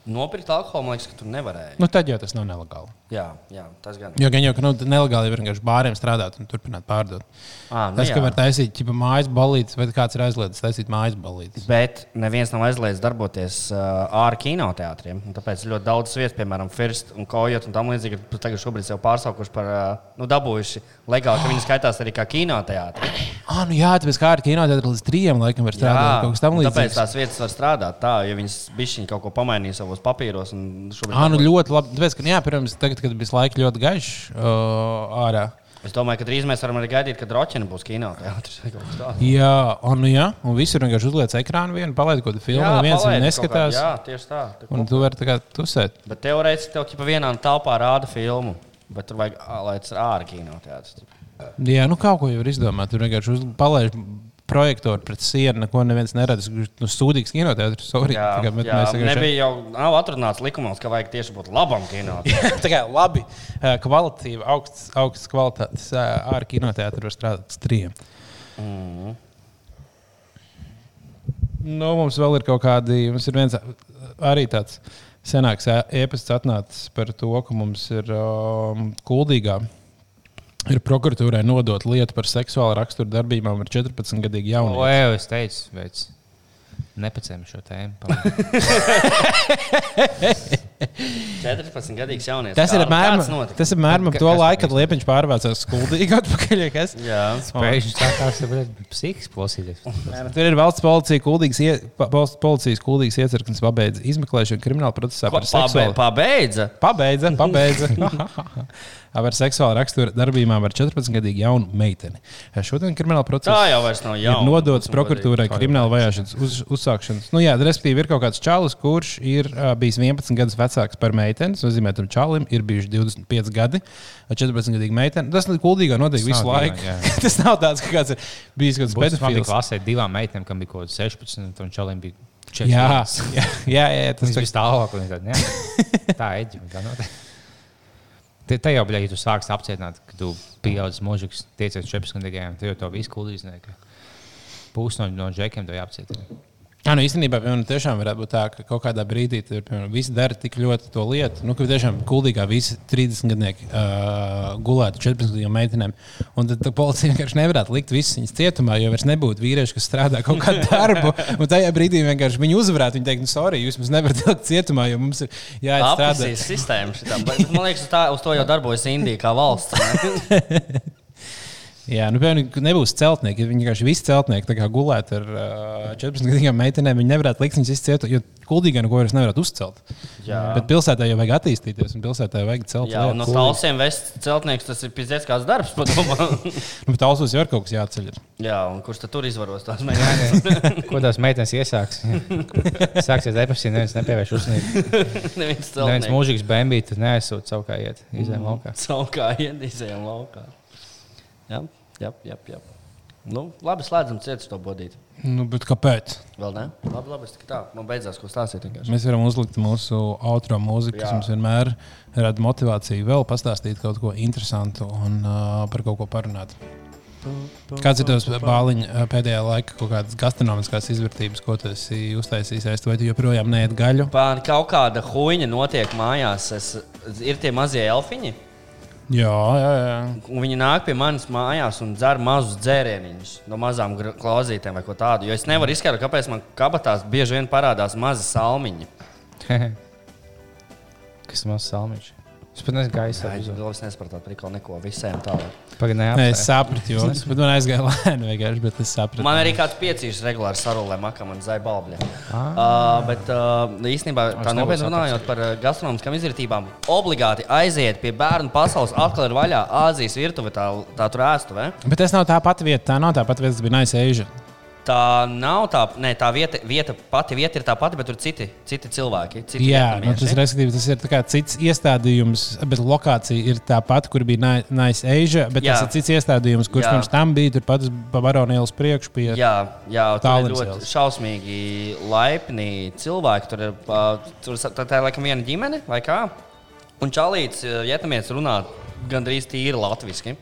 Nopirkt alkoholu, man liekas, ka tur nevarēja. Nu, tad jau tas nav nelegāli. Jā, jā tas gan. Jo gan jau, ka nu, nelegāli ir vienkārši bāriem strādāt un turpināt pārdot. Ā, nu tas, ka jā. var taisīt ķipa, mājas balītes, vai kāds ir aizliedzis taisīt mājas balītes. Bet neviens nav aizliedzis darboties uh, ārā kinoteātriem. Tāpēc ļoti daudz vietas, piemēram, First un Kojot un tam līdzīgi, ir tagad šobrīd jau pārsaukuši par uh, nu, dabūjuši legāli, ka viņi skaitās arī kā kinoteātri. Ah, nu jā, tāpēc kā ar kinoteātrī līdz trījiem laikam var strādāt. kaut kas tam un tāpēc līdzīgs. tās vietas var strādāt tā, ja viņas bišķiņi kaut ko pamainīja savos papīros. Ah, nu ļoti labi. Tāpēc, ka, jā, pirms tagad, kad bija laika ļoti gaišs uh, ārā. Es domāju, ka drīz mēs varam arī gaidīt, kad Roķina būs kas tāds. Jā, un, nu, jā, un visur vienkārši uzliek ekrānu vienu, palaid kaut kādu filmu, Jā, un viens viņu neskatās. kā- jā, tieši tā. Tā Un tu vari tā kā tusēt. Bet teorētiski tev ķipa vienā telpā rāda filmu. Bet tur vajag, lai tas ir ārā kinoteātris. Jā, nu kaut ko jau var izdomāt. Tur vienkārši uz- palaiž projektoru pret sienu, neko neviens neredz. Nu, sūdīgs kinoteātris. Sorry. Jā, Tā kā, jā, vienkārši- nebija jau nav atrunāts likumos, ka vajag tieši būt labam kinoteātrim. tā kā labi, kvalitatīvi, augsts, augsts kvalitātes ārā kinoteātrī var strādāt uz trījiem. Mm. Nu, mums vēl ir kaut kādi, mums ir viens arī tāds senāks ēpasts atnācis par to, ka mums ir um, kuldīgā. Ir prokuratūrai nodot lietu par seksuālu raksturu darbībām ar 14 gadu O, jaunu. jā, es teicu, veids. Nepacēmu šo tēmu. 14 gadīgs jaunietis. Tas ir apmēram, tas ir apmēram ap to laiku, kad Liepiņš pārvācās skuldīgi atpakaļ. kas? Jā. Pēkšņi sākās psihiski klausīties. Tur ir valsts policija, kuldīgs, ie, valsts policijas kuldīgs iecirknis pabeidz izmeklēšanu krimināla procesā Ko, par pabe- seksuālu. Pabeidza. Pabeidza, pabeidza. Ar seksuālu raksturu darbībām ar 14-gadīgu jaunu meiteni. Šodien krimināla procesa jau vairs nav ir jauna, nodots prokuratūrai krimināla vajāšanas uz, uzsākšanas. Nu, jā, respektīvi, ir kaut kāds čalis, kurš ir uh, bijis 11 gadus vecāks par meiteni. Tas nozīmē, ka tam čalim ir bijuši 25 gadi, ar 14-gadīgu meiteni. Tas ir kuldīgā notiek Tas visu nav laiku. dīvaini, jā. Tas nav tāds, ka kāds ir bijis kaut kāds Man bija pedofils. klasē divām meitenēm, kam bija kaut kāds 16, un čalim bija 4. Jā, jā, jā, jā, tas tādi, jā. Tā ir ģimene. Te, te jau bija, ja tu sāksi apcietināt, ka tu pieaudzis mūžīgs, tiecies 14 gadiem, tad jau to visu kuldīs. Pūs no, no džekiem to jāapcietina. Jā, nu īstenībā piemēram, tiešām varētu būt tā, ka kaut kādā brīdī tur piemēram, visi dara tik ļoti to lietu. Nu, ka tiešām kuldīgā visi 30 gadnieki uh, gulētu 14 gadiem meitenēm. Un tad policija vienkārši nevarētu likt visus viņus cietumā, jo vairs nebūtu vīrieši, kas strādā kaut kādu darbu. Un tajā brīdī vienkārši viņi uzvarētu. Viņi teikt, nu, sorry, jūs mums nevarat likt cietumā, jo mums ir jāiet strādāt. Apelsīnas sistēma šitām. Bet Man liekas, tā, uz to jau darbojas Indija kā valsts. Jā, nu, piemēram, nebūs celtnieki. Viņi vienkārši visi celtnieki tā kā gulētu ar uh, 14 gadiem meitenēm, viņi nevarētu likt viņus izciet, jo kuldīgā neko vairs nevarētu uzcelt. Jā. Bet pilsētā jau vajag attīstīties, un pilsētā jau vajag celt. Jā, un no tālsiem vest celtnieks tas ir pizdzēs kāds darbs. Nu, bet Alsos jau ir kaut kas jāceļ. Jā, un kurš tad tur izvaros tās meitenes? Ko tās meitenes iesāks? Sāksies depresija, neviens nepievērš uzmanību. Neviens Neviens mūžīgs bēnbītis neaizsūta savu kā iet, izējām laukā. Savukārt, iedīzējām laukā. Jā, jā, jā. jā. Nu, labi, slēdzam cietu to bodīt. Nu, bet kāpēc? Vēl ne? Labi, labi. es Tā, man beidzās, ko stāstīt. vienkārši. Mēs varam uzlikt mūsu auto mūziku, kas mums vienmēr rada motivāciju vēl pastāstīt kaut ko interesantu un uh, par kaut ko parunāt. Kāds ir tavs bāliņš pēdējā laikā, kaut kādas gastronomiskās izvērtības, ko tu esi uztaisījis? Vai tu joprojām neēd gaļu? Pār kaut kāda huīņa notiek mājās. Es, ir tie mazie elfiņi. Jā, jā, jā. Un viņi nāk pie manis mājās un dzer mazus dzērieniņus no mazām klauzītēm vai ko tādu. Jo es nevaru izskaidrot, kāpēc man kabatās bieži vien parādās mazi salmiņi. Kas man salmiņš? Es pat nezinu, kā Jā, izsaka. es es nesapratu, prikal neko visiem tālāk. Pagaidām, es sapratu, jo es bet man aizgāja lēni vienkārši, bet es sapratu. Man arī kāds piecīšs regulāri sarulē makā, man zai balbļa. Ah. Uh, bet uh, īstenībā tā nopietni runājot par gastronomiskām izvērtībām, obligāti aiziet pie bērnu pasaules, atkal ir vaļā Āzijas virtuve, tā, tā tur ēstuve. Bet tas nav tā pati vieta, tā nav tā pati vieta, kas bija Nice Asia. Tā nav tā, ne, tā vieta, vieta, pati vieta ir tā pati, bet tur ir citi, citi cilvēki. Citi Jā, nu, tas, respektīvi, tas ir cits iestādījums, bet lokācija ir tā pati, kur bija Ni- Nice Asia. Bet Jā. Tas ir cits iestādījums, kurš Jā. pirms tam bija turpat uz Baronielas priekšu pie Jā, jā tur ir ļoti šausmīgi laipni cilvēki. Tur ir, tur, tā, tā ir laikam viena ģimene vai kā. Un Čalīts, uh, Vietnamietis runā gandrīz tīri latviešu.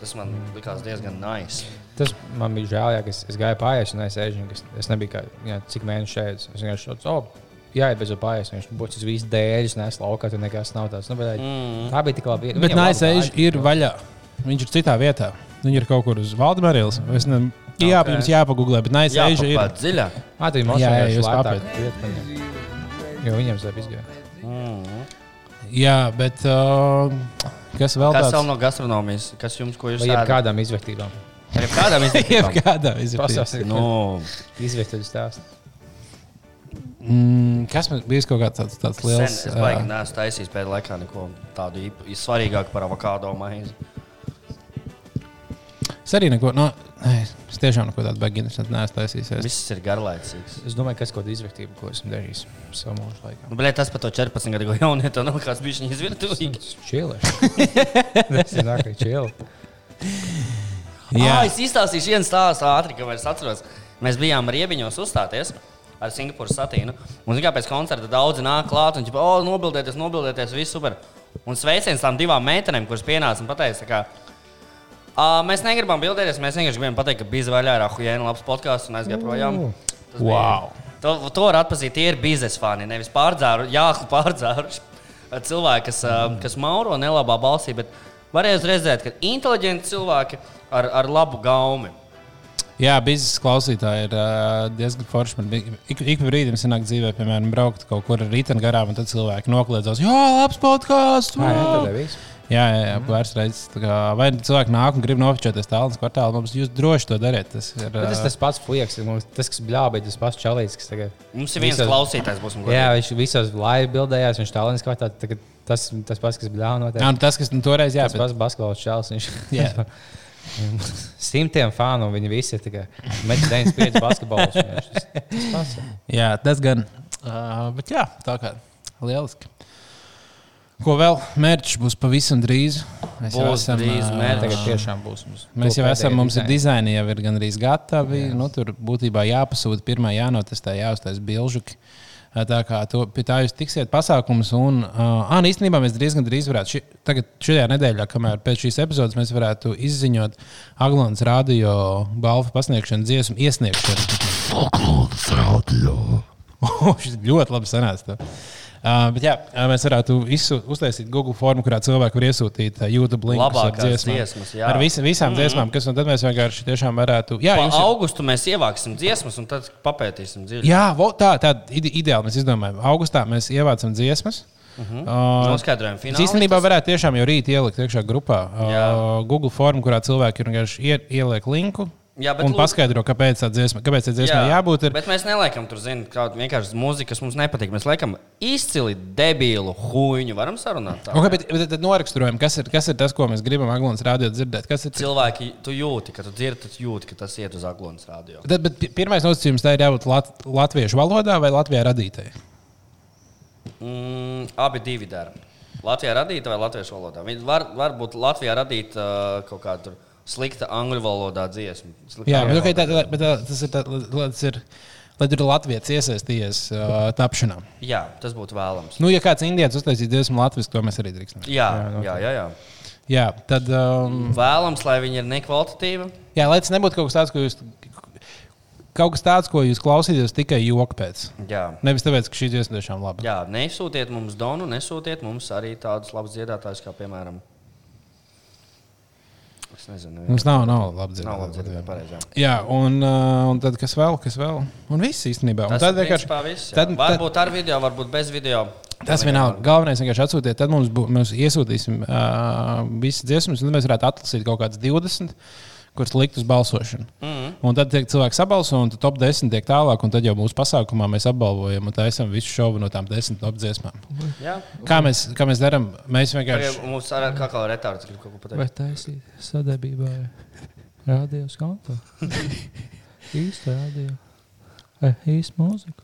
Tas man likās diezgan nice. Tas man bija žēl, ja es, es gāju pāri, un es eju, es, es nebiju kā, jā, cik mēneši šeit. Es vienkārši tādu, oh, jā, bez pārējais. Viņš būs viss dēļas, nes laukā, tur nekas nav tāds. Nu, bet, mm. Tā bija tik labi. Bet Viņam Nice gāja. ir vaļā. Viņš ir citā vietā. Viņi ir kaut kur uz Valdemārijas. Ne... Jā, Ok. jums jāpagūglē, bet Nice Asia ir. Dziļāk. Ā, tad Jā, mums jā, ir viņam. Jo viņiem zēb izgāja. Jā, bet uh, kas vēl Kas tāds? vēl no gastronomijas? Kas jums, ko jūs Vai ēdat? kādām izvērtībām? Ar kādām izvērtībām? Jebkādā izvērtībā. Pasāstiet, Nu, Izvērtības stāsts. Mm, kas man bija kaut kāds tāds, tāds sen, liels? es baigi neesmu taisījis pēdējā laikā neko tādu īp- svarīgāku par avokado maizi. Es arī neko, no, nē, es tiešām neko tādu baigi interesantu neesmu taisījis. Es- Viss ir garlaicīgs. Es domāju, kas kaut kāda izvērtība, ko esmu darījis savā mūža laikā. Nu, blē, tas par to 14 gadu jaunietu nav kāds bijis viņa izvirtuvīgi. Čēlēs. Tas ir nākamais čēlēs. Jā, es izstāstīšu vienu stāstu ātri, kamēr es atceros. Mēs bijām riebiņos uzstāties ar Singapūras satīnu. Un, zināmā mērā, pēc koncerta daudzi nāk klāt un, ģipa, oh, nobildēties, nobildēties, viss super. Un sveiciens tām divām meitenēm, kuras pienāca un teica, ka uh, mēs negribam bildēties, mēs vienkārši gribam pateikt, ka bija vaļā ar Ahujēnu labs podkāsts un aizgāja projām. Tas bija- Wow. To, to var atpazīt, tie ir biznesa fani, nevis pārdzēru, jāklu pārdzēruši. Cilvēki, kas, mm. kas mauro nelabā balsī, bet varēja redzēt, ka inteliģenti cilvēki ar, ar labu gaumi. Jā, biznesa klausītāji ir uh, diezgan forši. Man bija- ik, ik brīdim sanāk dzīvē, piemēram, braukt kaut kur ar rītdienu garām, un tad cilvēki nokliedzās, jā, labs podkāsts! Jā, jā. Jā, jā, jā pāris reizes. Vai cilvēki nāk un grib nofočēties tālāk, kvartālā, mums jūs droši to dariet. Tas ir Bet tas tas pats fujaks, ir mums- tas, kas bļāba, tas pats čalīts, kas tagad. Mums ir viens visos- klausītājs, būsim Jā, godīgi. viņš visos live bildējās, viņš tālāk skatā. tagad Tas, tas pats, kas bļāva no Jā, nu tas, kas nu toreiz, jā, tas bet- pats basketbols čels. Viņš Jā. Simtiem fanu, un viņi visi ir tikai metri 95 basketbols. viņš- Tas, tas pats. Jā, tas gan. Uh, bet jā, tā kā lieliski. Ko vēl? Mērķis būs pavisam drīz. Mēs jau Būs drīz ā, mērķis. Tiešām būs mums. Mēs jau esam, mums ir dizaini. jau ir gandrīz gatavi. Nu, tur būtībā jāpasūta, pirmā jānotestē, jāuztais bilžuki. Tā kā to, pie tā jūs tiksiet pasākums. Un, uh, ah, īstenībā mēs diezgan drīz varētu, ši, tagad šajā nedēļā, kamēr pēc šīs epizodes mēs varētu izziņot Aglons radio balvu pasniegšanu, dziesmu iesniegšanu. Aglons radio. Oh, šis ļoti labi sanāca. Uh, bet jā, ā, mēs varētu izsu, uztaisīt Google formu, kurā cilvēki var iesūtīt uh, YouTube linkus ar Labākās dziesmām. dziesmas, jā. ar vis, visām mm. dziesmām, kas tad mēs vienkārši tiešām varētu. Jā, Pa jums augustu mēs ievāksim dziesmas, un tad papētīsim dziļi. Jā, vo, tā ir ide, ideāli. Mēs izdomājam, augustā mēs ievācam dziesmas. Mhm. Uh, Noskaidrojam tas finālistus. īstenībā varētu tiešām jau rīt ielikt iekšā grupā. Uh, Google formu, kurā cilvēki ir vienkārši ie- ieliek linku. Jā, bet un lūdzu- paskaidro, kāpēc tā dziesma, kāpēc tā dziesmai jābūt. Ir. Bet mēs neliekam tur, zinām, kāda vienkārši mūzika, kas mums nepatīk. Mēs liekam izcili debilu huīņu. Varam sarunāt. tā? Okay, bet, bet tad noraksturojam, kas ir, kas ir tas, ko mēs gribam Aglons rādīt, dzirdēt. Kas ir Cilvēki, tu jūti, ka tu dzirdi, tu jūti, ka tas iet uz Aglonas radio. Tad, bet pi- pirmais nosacījums tā ir jābūt lat, latviešu valodā vai latvijā radītai. Mm, abi divi dara. Latvijā radīta vai latviešu valodā. Viņi var, var būt Latvijā radīta uh, kaut kāda slikta angļu valodā dziesma. Slikta Jā, bet, okay, tā, tā, bet tā, tas ir, tā, tas ir, lai tur ir Latvijas iesaistījies uh, tapšanā. jā, tas būtu vēlams. Nu, ja kāds indietis uztaisīs dziesmu latviešu, to mēs arī drīkstam. Jā, jā, jā. jā. Jā, tad. Um, Vēlams, lai viņi ir nekvalitatīvi. jā, lai tas nebūtu kaut kas tāds, ko jūs. Kaut kas tāds, ko jūs klausīties tikai joku pēc. Jā. Nevis tāpēc, ka šī dziesma tiešām laba. Jā, nesūtiet mums donu, nesūtiet mums arī tādus labus dziedātājus, kā piemēram. Es nezinu, Mums nav, nav labi Nav labi dzirdēt. dzirdēt, pareizi. jā. Un, uh, un tad kas vēl? Kas vēl? Un viss īstenībā. Un tad ir vienkārši. viss. jā. Tad, tad, Varbūt ar video, varbūt bez video. Tas vienalga. Galvenais vienkārši atsūtiet, tad mums, bū, mēs iesūtīsim uh, visas dziesmas, un mēs varētu atlasīt kaut kādas 20, kuras likt uz balsošanu. Mhm. Un tad tiek cilvēks sabalso, un tad top 10 tiek tālāk, un tad jau mūsu pasākumā mēs apbalvojam un taisām visu šovu no tām 10 top dziesmām. Jā. Kā mēs, kā mēs darām? Mēs vienkārši. Pagaid, Mums ar kā kā retārds grib kaut ko Vai pateikt. taisīt sadarbībā ar rādījus kontu? īsta radio. Īsta mūzika.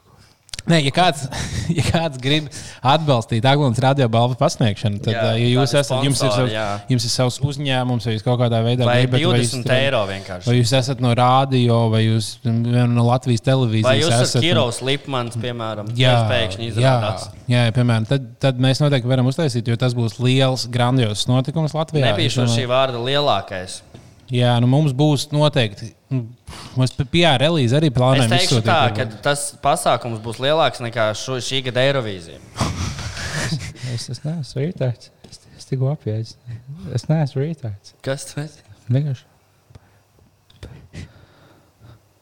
Nē, ja kāds, ja kāds grib atbalstīt Aglons radio balvu pasniegšanu, tad, Jā, jā, ja jūs esat, jums ir, savs, jā. jums ir savs uzņēmums, vai jūs kaut kādā veidā Vai gribat, 20 jūs, eiro vienkārši. vai jūs esat no rādio, vai jūs mm, no Latvijas televīzijas Vai jūs esat. Kirovs Lipmans, piemēram, Jā, pēkšņi izrādās? jā, jā, piemēram, tad, tad mēs noteikti varam uztaisīt, jo tas būs liels, grandios notikums Latvijā. Nebija šī vārda lielākais. Jā, nu mums būs noteikti. nu, Mēs PR relīze arī Es plānojam teikšu tā, ka tas pasākums būs lielāks nekā šo, šī gada Eirovīzija. Es, es neesmu rītēts. Es, es tikko apjēdzu. Es neesmu rītēts. Kas tas ir? Vienkārši.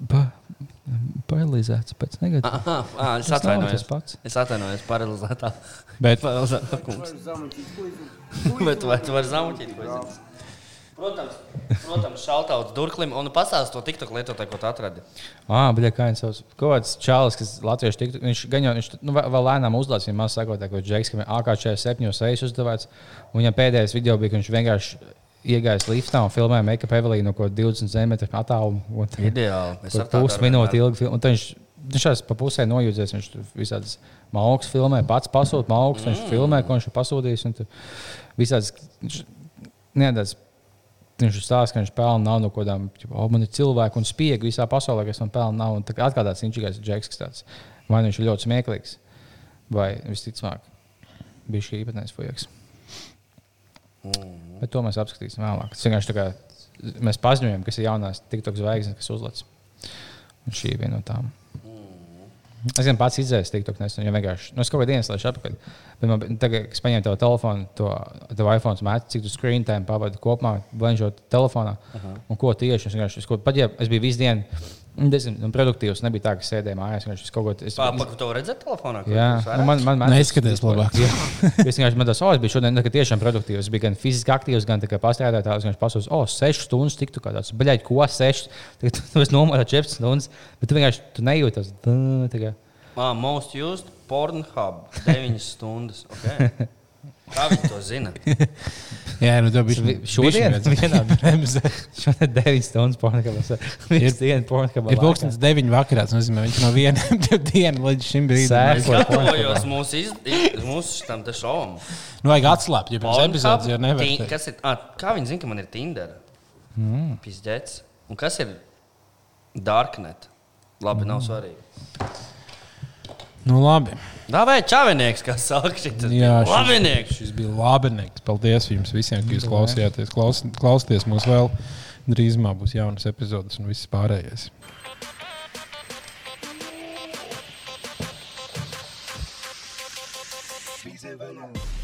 Pa, paralizēts pēc negatīva. Aha, ah, es Tas atvainojos. tas pats. Es atvainojos, paralizētā. Bet- Paralizētā. Bet vai tu vari zamuķīt? Protams, protams šautauts Durklim un pastāst to TikTok lietotāju, ko tu atradi. Ah, bet kā viņš sauc? Kaut kāds čalis, kas latviešu tiktu, viņš gan jau, viņš nu, vēl lēnām uzlādās, viņa maz sakot, ka Džeks, ka AK-47 reizes uzdevēts, un viņam pēdējais video bija, ka viņš vienkārši iegājis liftā un filmēja make-up Evelīnu no kaut 20 centimetru attālumu. Ideāli. Es ar tādu Pus arī minūti vienmēr. ilgi film. Un tad viņš, šās pa pusē nojūdzies, viņš visādas malks filmē, pats pasūta malks, mm. viņš filmē, ko viņš ir pasūtījis. Visādas, viņš, nedaudz, viņš stāsta, ka viņš pelna nav no kaut kādām, oh, man ir cilvēki un spiegi visā pasaulē, kas man pelna tā kā atkal tāds inčīgais džeks, kas tāds, vai nu viņš ir ļoti smieklīgs, vai visticamāk, bija šī īpatnējs fujaks. Mm. Bet to mēs apskatīsim vēlāk. Tas vienkārši tā kā mēs paziņojam, kas ir jaunās TikTok zvaigznes, kas uzlādes. Un šī ir viena no tām. Es gan pats izdzēsu TikTok nesen, jo vienkārši, nu, es kaut kādā dienā slēdzu atpakaļ. Bet man, tagad, kad es paņēmu to telefonu, to, to iPhone mētā, cik tu screen time pavadi kopumā, blenžot telefonā. Aha. Un ko tieši es vienkārši, es, ko, pat ja es biju visu dienu, diezgan nu, produktīvs, nebija tā, ka sēdēju mājās, es kaut ko. Es, Pāpa, tu to redzēt telefonā? Jā, jūs nu, man, man, man Neizskaties labāk. Jā, es vienkārši man tas, oh, es biju šodien tiešām produktīvs. Es biju gan fiziski aktīvs, gan pastrādātājs. Es vienkārši pasūtu, oh, 6 stundas tiktu kā tāds, beļķi, ko 6. Tagad tu esi nomērā 4 stundas, bet tu vienkārši tu nejūties. Ah, most used Pornhub 9 stundas. Okay. Kā viņi to zina? Jā, nu tā bija Šodien vienā bremzē. Šodien 9 stundas pornogrāfijas. Vienu dienu pornogrāfijas. Ir pūkstens 9 vakarā. Tas nozīmē, viņš no viena diena līdz šim brīdim. Es gatavojos mūsu, iz, mūsu tam te šovam. Nu, vajag atslābt, jo pirms epizodes jau nevar. Teikt. Kas ir? Ah, kā viņi zina, ka man ir Tinder? Mm. Pizdzēts. Un kas ir Darknet? Labi, nav Mm. svarīgi. Nu, labi. Dāvāj, čavinieks, kas saka, šis ir labinieks. šis, šis bija labinieks. Paldies jums visiem, ka jūs klausījāties. Klaus, klausieties mūs vēl. Drīzumā būs jaunas epizodes un viss pārējais. And balance.